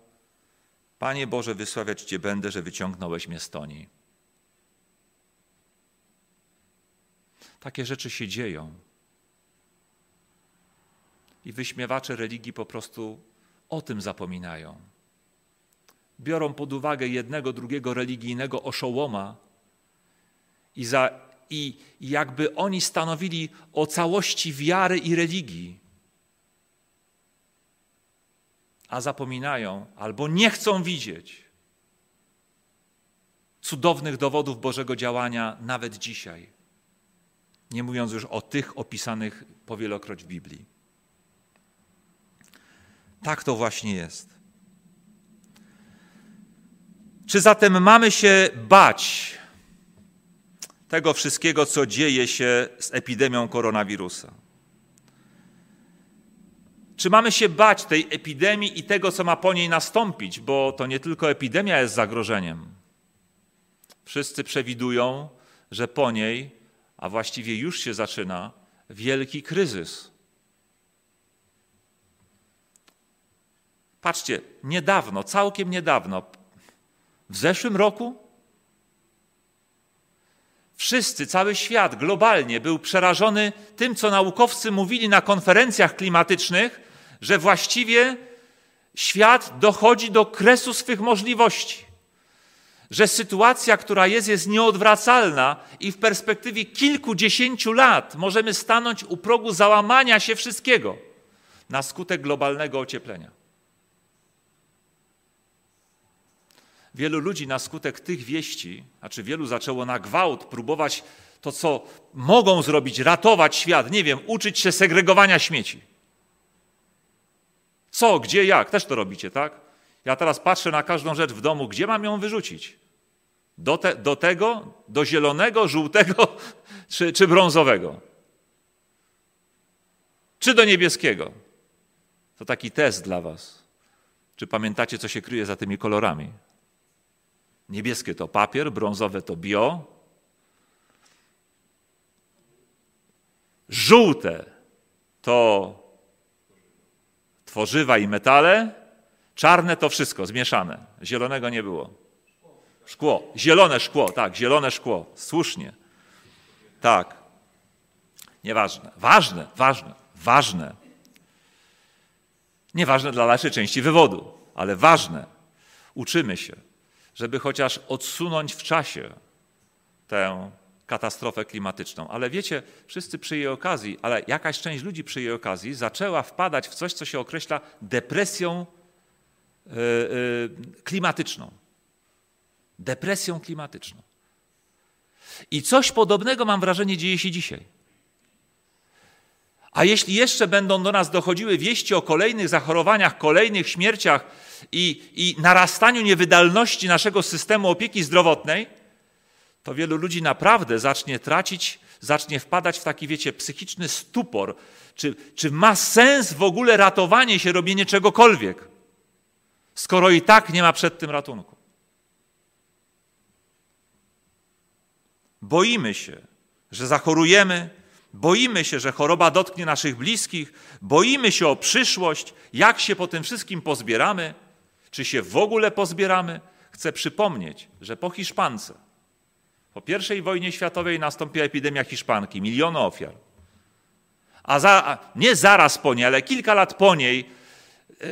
Speaker 1: Panie Boże, wysławiać Cię będę, że wyciągnąłeś mnie z toni. Takie rzeczy się dzieją. I wyśmiewacze religii po prostu o tym zapominają. Biorą pod uwagę jednego, drugiego religijnego oszołoma i, za, i jakby oni stanowili o całości wiary i religii. A zapominają albo nie chcą widzieć cudownych dowodów Bożego działania nawet dzisiaj. Nie mówiąc już o tych opisanych powielokroć w Biblii. Tak to właśnie jest. Czy zatem mamy się bać tego wszystkiego, co dzieje się z epidemią koronawirusa? Czy mamy się bać tej epidemii i tego, co ma po niej nastąpić, bo to nie tylko epidemia jest zagrożeniem. Wszyscy przewidują, że po niej, a właściwie już się zaczyna, wielki kryzys. Patrzcie, niedawno, całkiem niedawno, w zeszłym roku, wszyscy, cały świat globalnie był przerażony tym, co naukowcy mówili na konferencjach klimatycznych, że właściwie świat dochodzi do kresu swych możliwości. Że sytuacja, która jest, jest nieodwracalna i w perspektywie kilkudziesięciu lat możemy stanąć u progu załamania się wszystkiego na skutek globalnego ocieplenia. Wielu ludzi na skutek tych wieści, znaczy wielu zaczęło na gwałt próbować to, co mogą zrobić, ratować świat, nie wiem, uczyć się segregowania śmieci. Co, gdzie, jak? Też to robicie, tak? Ja teraz patrzę na każdą rzecz w domu, gdzie mam ją wyrzucić? Do, te, do tego, do zielonego, żółtego czy, czy brązowego? Czy do niebieskiego? To taki test dla Was. Czy pamiętacie, co się kryje za tymi kolorami? Niebieskie to papier, brązowe to bio. Żółte to tworzywa i metale. Czarne to wszystko zmieszane. Zielonego nie było. Szkło. Zielone szkło, tak, zielone szkło. Słusznie. Tak. Nieważne. Ważne, ważne, ważne. Nieważne dla dalszej części wywodu, ale ważne. Uczymy się, żeby chociaż odsunąć w czasie tę katastrofę klimatyczną. Ale wiecie, wszyscy przy jej okazji, ale jakaś część ludzi przy jej okazji zaczęła wpadać w coś, co się określa depresją yy, yy, klimatyczną. Depresją klimatyczną. I coś podobnego, mam wrażenie, dzieje się dzisiaj. A jeśli jeszcze będą do nas dochodziły wieści o kolejnych zachorowaniach, kolejnych śmierciach i, i narastaniu niewydolności naszego systemu opieki zdrowotnej, to wielu ludzi naprawdę zacznie tracić, zacznie wpadać w taki, wiecie, psychiczny stupor. Czy, czy ma sens w ogóle ratowanie się, robienie czegokolwiek, skoro i tak nie ma przed tym ratunku? Boimy się, że zachorujemy, boimy się, że choroba dotknie naszych bliskich, boimy się o przyszłość, jak się po tym wszystkim pozbieramy, czy się w ogóle pozbieramy. Chcę przypomnieć, że po Hiszpance, po I wojnie światowej nastąpiła epidemia hiszpanki, miliony ofiar. A za, nie zaraz po niej, ale kilka lat po niej e,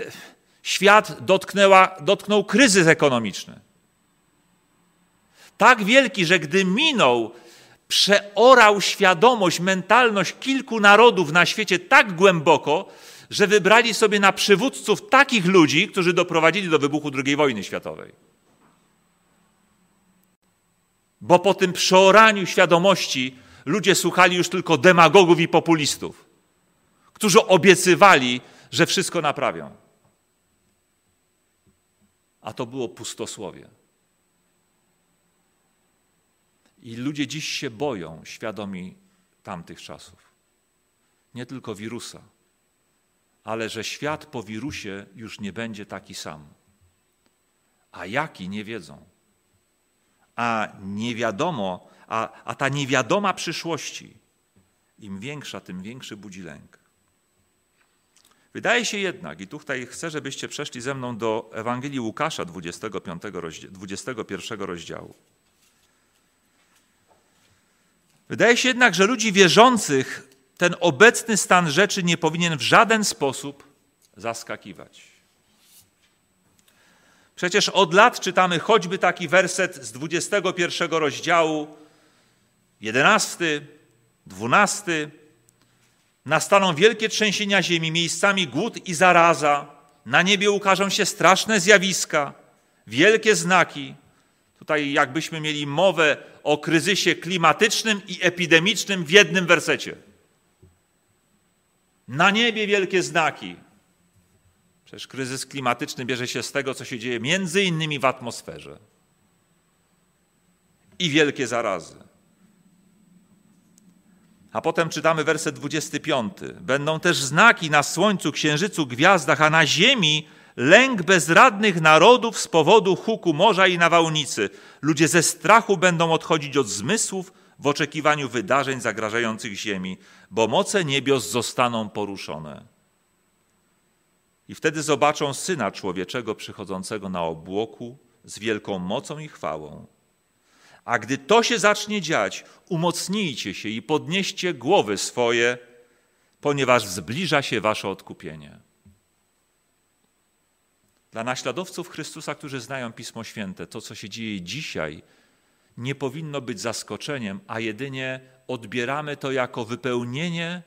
Speaker 1: świat dotknęła, dotknął kryzys ekonomiczny tak wielki, że gdy minął, przeorał świadomość, mentalność kilku narodów na świecie tak głęboko, że wybrali sobie na przywódców takich ludzi, którzy doprowadzili do wybuchu II wojny światowej. Bo po tym przeoraniu świadomości ludzie słuchali już tylko demagogów i populistów, którzy obiecywali, że wszystko naprawią. A to było pustosłowie. I ludzie dziś się boją, świadomi tamtych czasów. Nie tylko wirusa, ale że świat po wirusie już nie będzie taki sam. A jaki nie wiedzą. A nie wiadomo, a, a ta niewiadoma przyszłości, im większa, tym większy budzi lęk. Wydaje się jednak, i tutaj chcę, żebyście przeszli ze mną do Ewangelii Łukasza 25 rozdział, 21 rozdziału. Wydaje się jednak, że ludzi wierzących ten obecny stan rzeczy nie powinien w żaden sposób zaskakiwać. Przecież od lat czytamy choćby taki werset z 21 rozdziału, 11, 12. Nastaną wielkie trzęsienia ziemi, miejscami głód i zaraza. Na niebie ukażą się straszne zjawiska, wielkie znaki. Tutaj jakbyśmy mieli mowę o kryzysie klimatycznym i epidemicznym w jednym wersecie. Na niebie wielkie znaki. Przecież kryzys klimatyczny bierze się z tego, co się dzieje między innymi w atmosferze. I wielkie zarazy. A potem czytamy werset 25. Będą też znaki na słońcu, księżycu, gwiazdach, a na ziemi lęk bezradnych narodów z powodu huku morza i nawałnicy. Ludzie ze strachu będą odchodzić od zmysłów w oczekiwaniu wydarzeń zagrażających ziemi, bo moce niebios zostaną poruszone. I wtedy zobaczą Syna Człowieczego przychodzącego na obłoku z wielką mocą i chwałą. A gdy to się zacznie dziać, umocnijcie się i podnieście głowy swoje, ponieważ zbliża się wasze odkupienie. Dla naśladowców Chrystusa, którzy znają Pismo Święte, to, co się dzieje dzisiaj, nie powinno być zaskoczeniem, a jedynie odbieramy to jako wypełnienie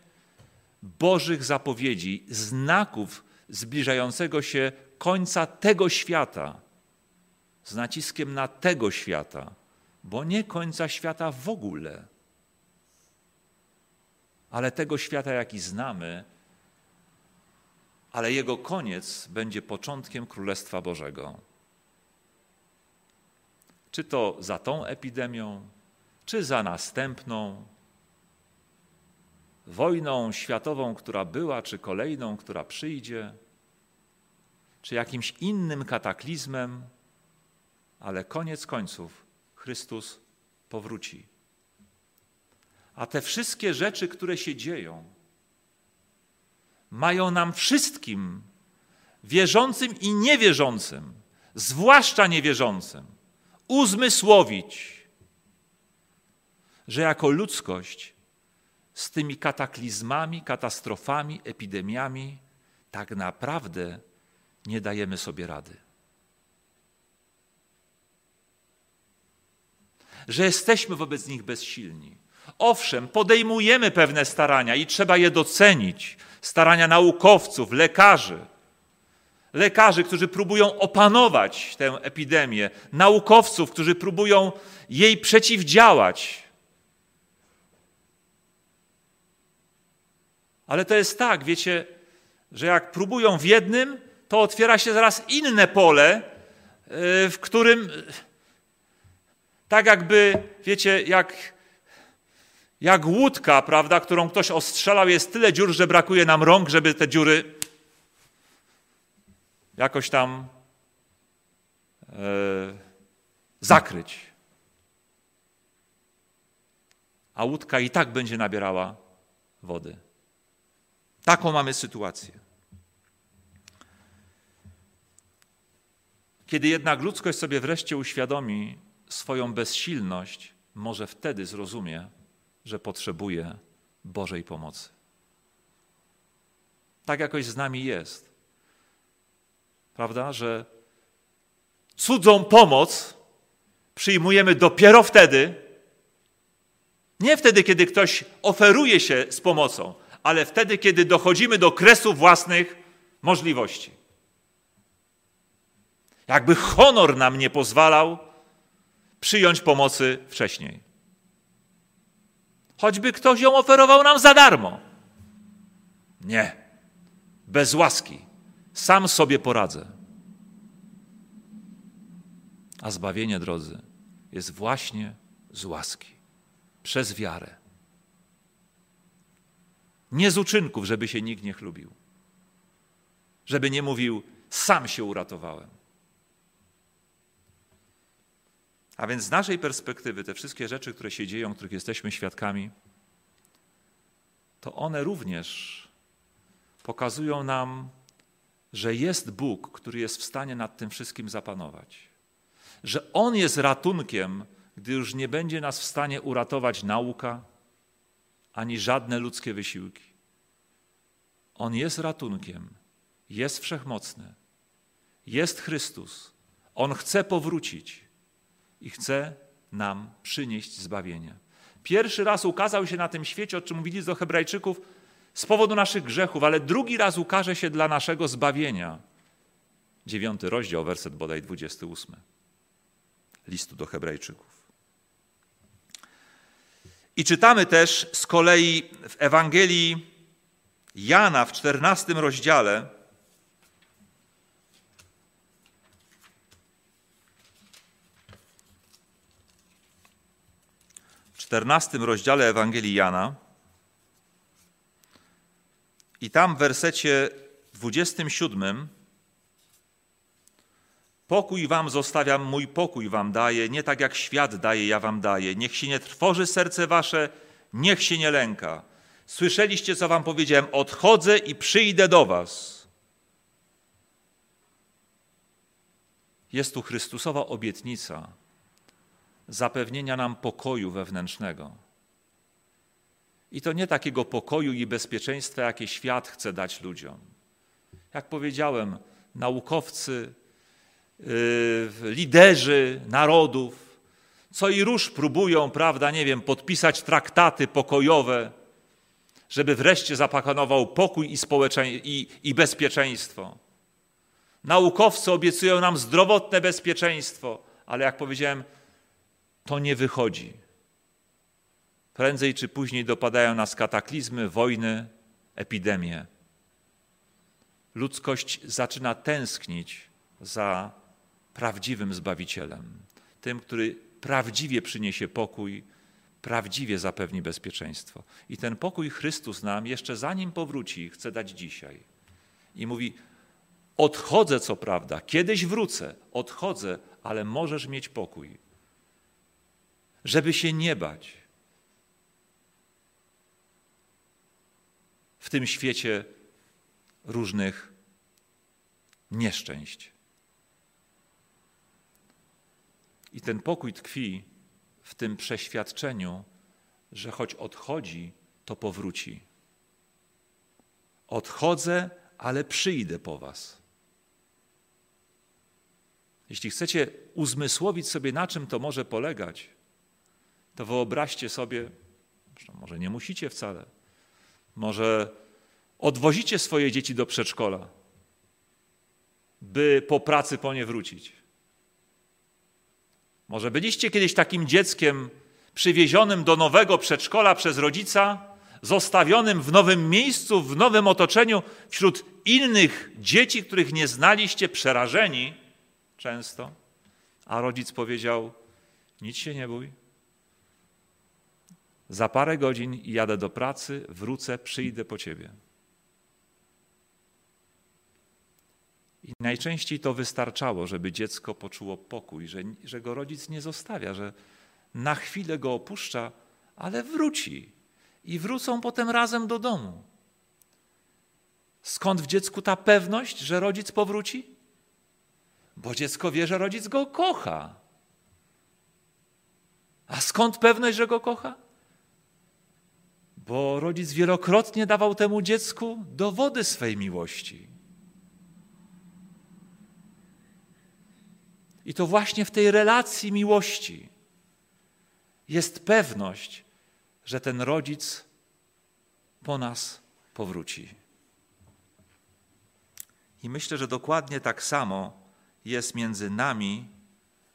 Speaker 1: Bożych zapowiedzi, znaków zbliżającego się końca tego świata. z naciskiem na tego świata, bo nie końca świata w ogóle, ale tego świata, jaki znamy, ale jego koniec będzie początkiem Królestwa Bożego. Czy to za tą epidemią, czy za następną, wojną światową, która była, czy kolejną, która przyjdzie, czy jakimś innym kataklizmem, ale koniec końców Chrystus powróci. A te wszystkie rzeczy, które się dzieją, mają nam wszystkim, wierzącym i niewierzącym, zwłaszcza niewierzącym, uzmysłowić, że jako ludzkość z tymi kataklizmami, katastrofami, epidemiami tak naprawdę nie dajemy sobie rady. Że jesteśmy wobec nich bezsilni. Owszem, podejmujemy pewne starania i trzeba je docenić. Starania naukowców, lekarzy, lekarzy, którzy próbują opanować tę epidemię, naukowców, którzy próbują jej przeciwdziałać. Ale to jest tak, wiecie, że jak próbują w jednym, to otwiera się zaraz inne pole, e, w którym tak jakby, wiecie, jak, jak łódka, prawda, którą ktoś ostrzelał, jest tyle dziur, że brakuje nam rąk, żeby te dziury jakoś tam e, zakryć. A łódka i tak będzie nabierała wody. Taką mamy sytuację. Kiedy jednak ludzkość sobie wreszcie uświadomi swoją bezsilność, może wtedy zrozumie, że potrzebuje Bożej pomocy. Tak jakoś z nami jest. Prawda, że cudzą pomoc przyjmujemy dopiero wtedy, nie wtedy, kiedy ktoś oferuje się z pomocą, ale wtedy, kiedy dochodzimy do kresu własnych możliwości. Jakby honor nam nie pozwalał przyjąć pomocy wcześniej. Choćby ktoś ją oferował nam za darmo. Nie. Bez łaski. Sam sobie poradzę. A zbawienie, drodzy, jest właśnie z łaski, przez wiarę. Nie z uczynków, żeby się nikt nie chlubił. Żeby nie mówił, sam się uratowałem. A więc z naszej perspektywy te wszystkie rzeczy, które się dzieją, których jesteśmy świadkami, to one również pokazują nam, że jest Bóg, który jest w stanie nad tym wszystkim zapanować. Że On jest ratunkiem, gdy już nie będzie nas w stanie uratować nauka, ani żadne ludzkie wysiłki. On jest ratunkiem, jest wszechmocny, jest Chrystus. On chce powrócić i chce nam przynieść zbawienie. Pierwszy raz ukazał się na tym świecie, o czym mówili do Hebrajczyków, z powodu naszych grzechów, ale drugi raz ukaże się dla naszego zbawienia. Dziewiąty rozdział, werset bodaj 28 listu do Hebrajczyków. I czytamy też z kolei w Ewangelii Jana w czternastym rozdziale, w czternastym rozdziale Ewangelii Jana i tam w wersecie 27 Pokój wam zostawiam, mój pokój wam daję, nie tak jak świat daje, ja wam daję. Niech się nie trwoży serce wasze, niech się nie lęka. Słyszeliście, co wam powiedziałem, odchodzę i przyjdę do was. Jest tu Chrystusowa obietnica zapewnienia nam pokoju wewnętrznego. I to nie takiego pokoju i bezpieczeństwa, jakie świat chce dać ludziom. Jak powiedziałem, naukowcy, Y, liderzy narodów, co i róż próbują, prawda, nie wiem, podpisać traktaty pokojowe, żeby wreszcie zapanował pokój i, i, i bezpieczeństwo. Naukowcy obiecują nam zdrowotne bezpieczeństwo, ale jak powiedziałem, to nie wychodzi. Prędzej czy później dopadają nas kataklizmy, wojny, epidemie. Ludzkość zaczyna tęsknić za prawdziwym Zbawicielem, tym, który prawdziwie przyniesie pokój, prawdziwie zapewni bezpieczeństwo. I ten pokój Chrystus nam jeszcze zanim powróci, chce dać dzisiaj. I mówi: Odchodzę, co prawda, kiedyś wrócę, odchodzę, ale możesz mieć pokój, żeby się nie bać. W tym świecie różnych nieszczęść. I ten pokój tkwi w tym przeświadczeniu, że choć odchodzi, to powróci. Odchodzę, ale przyjdę po Was. Jeśli chcecie uzmysłowić sobie, na czym to może polegać, to wyobraźcie sobie, może nie musicie wcale, może odwozicie swoje dzieci do przedszkola, by po pracy po nie wrócić. Może byliście kiedyś takim dzieckiem przywiezionym do nowego przedszkola przez rodzica, zostawionym w nowym miejscu, w nowym otoczeniu, wśród innych dzieci, których nie znaliście, przerażeni często, a rodzic powiedział: Nic się nie bój. Za parę godzin jadę do pracy, wrócę, przyjdę po ciebie. I najczęściej to wystarczało, żeby dziecko poczuło pokój, że, że go rodzic nie zostawia, że na chwilę go opuszcza, ale wróci. I wrócą potem razem do domu. Skąd w dziecku ta pewność, że rodzic powróci? Bo dziecko wie, że rodzic go kocha. A skąd pewność, że go kocha? Bo rodzic wielokrotnie dawał temu dziecku dowody swej miłości. I to właśnie w tej relacji miłości jest pewność, że ten rodzic po nas powróci. I myślę, że dokładnie tak samo jest między nami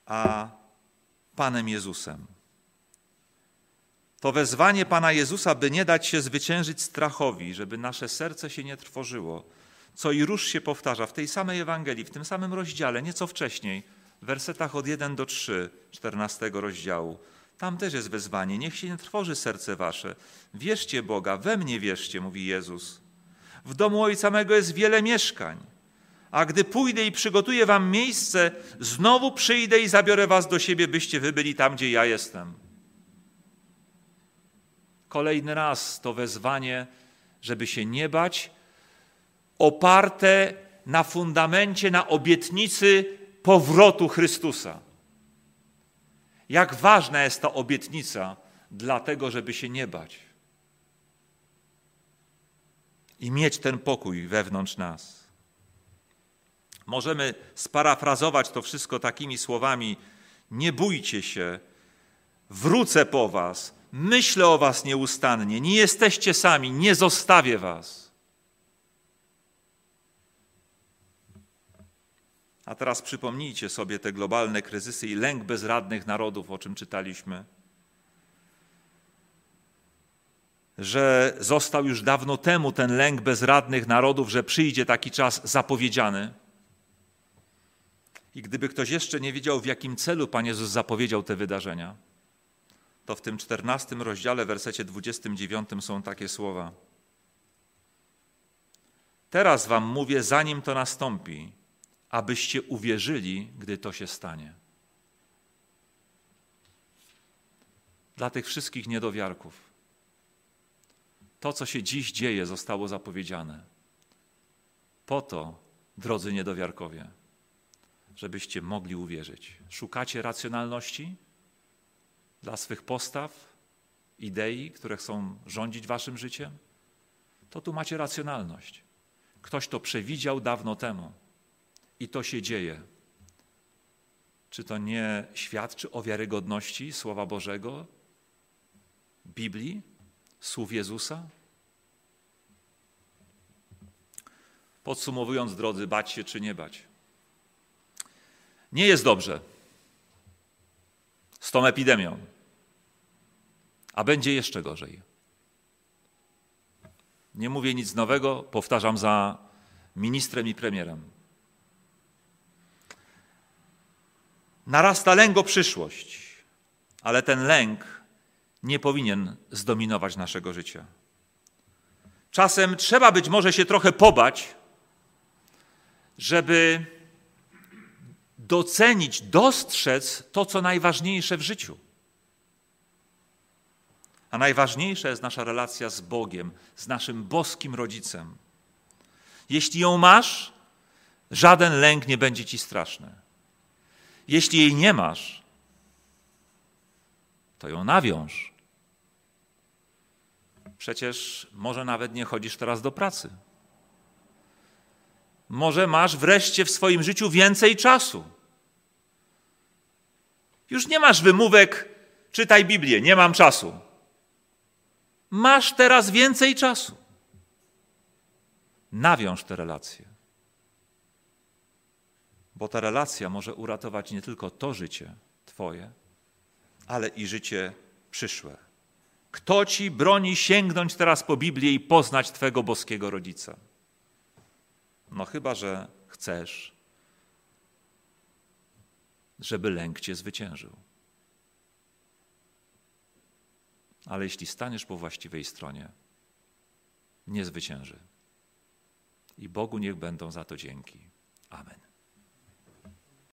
Speaker 1: a Panem Jezusem. To wezwanie Pana Jezusa, by nie dać się zwyciężyć strachowi, żeby nasze serce się nie trwożyło, co i róż się powtarza w tej samej Ewangelii, w tym samym rozdziale, nieco wcześniej, w wersetach od 1 do 3, 14 rozdziału. Tam też jest wezwanie. Niech się nie trwoży serce wasze. Wierzcie Boga, we mnie wierzcie, mówi Jezus. W domu Ojca mego jest wiele mieszkań. A gdy pójdę i przygotuję wam miejsce, znowu przyjdę i zabiorę was do siebie, byście wy byli tam, gdzie ja jestem. Kolejny raz to wezwanie, żeby się nie bać, oparte na fundamencie, na obietnicy powrotu Chrystusa. Jak ważna jest ta obietnica, dlatego żeby się nie bać i mieć ten pokój wewnątrz nas. Możemy sparafrazować to wszystko takimi słowami: Nie bójcie się, wrócę po Was, myślę o Was nieustannie, nie jesteście sami, nie zostawię Was. A teraz przypomnijcie sobie te globalne kryzysy i lęk bezradnych narodów, o czym czytaliśmy. Że został już dawno temu ten lęk bezradnych narodów, że przyjdzie taki czas zapowiedziany. I gdyby ktoś jeszcze nie wiedział, w jakim celu Pan Jezus zapowiedział te wydarzenia, to w tym czternastym rozdziale, wersecie 29 są takie słowa. Teraz wam mówię, zanim to nastąpi, abyście uwierzyli, gdy to się stanie. Dla tych wszystkich niedowiarków. To, co się dziś dzieje, zostało zapowiedziane. Po to, drodzy niedowiarkowie, żebyście mogli uwierzyć. Szukacie racjonalności dla swych postaw, idei, które chcą rządzić waszym życiem? To tu macie racjonalność. Ktoś to przewidział dawno temu. I to się dzieje. Czy to nie świadczy o wiarygodności Słowa Bożego, Biblii, słów Jezusa? Podsumowując, drodzy, bać się czy nie bać? Nie jest dobrze z tą epidemią, a będzie jeszcze gorzej. Nie mówię nic nowego, powtarzam za ministrem i premierem. Narasta lęk o przyszłość, ale ten lęk nie powinien zdominować naszego życia. Czasem trzeba być może się trochę pobać, żeby docenić, dostrzec to, co najważniejsze w życiu. A najważniejsza jest nasza relacja z Bogiem, z naszym boskim rodzicem. Jeśli ją masz, żaden lęk nie będzie ci straszny. Jeśli jej nie masz, to ją nawiąż. Przecież może nawet nie chodzisz teraz do pracy. Może masz wreszcie w swoim życiu więcej czasu. Już nie masz wymówek, czytaj Biblię, nie mam czasu. Masz teraz więcej czasu. Nawiąż te relacje. Bo ta relacja może uratować nie tylko to życie Twoje, ale i życie przyszłe. Kto ci broni sięgnąć teraz po Biblię i poznać Twego boskiego rodzica? No chyba, że chcesz, żeby lęk cię zwyciężył. Ale jeśli staniesz po właściwej stronie, nie zwycięży. I Bogu niech będą za to dzięki. Amen.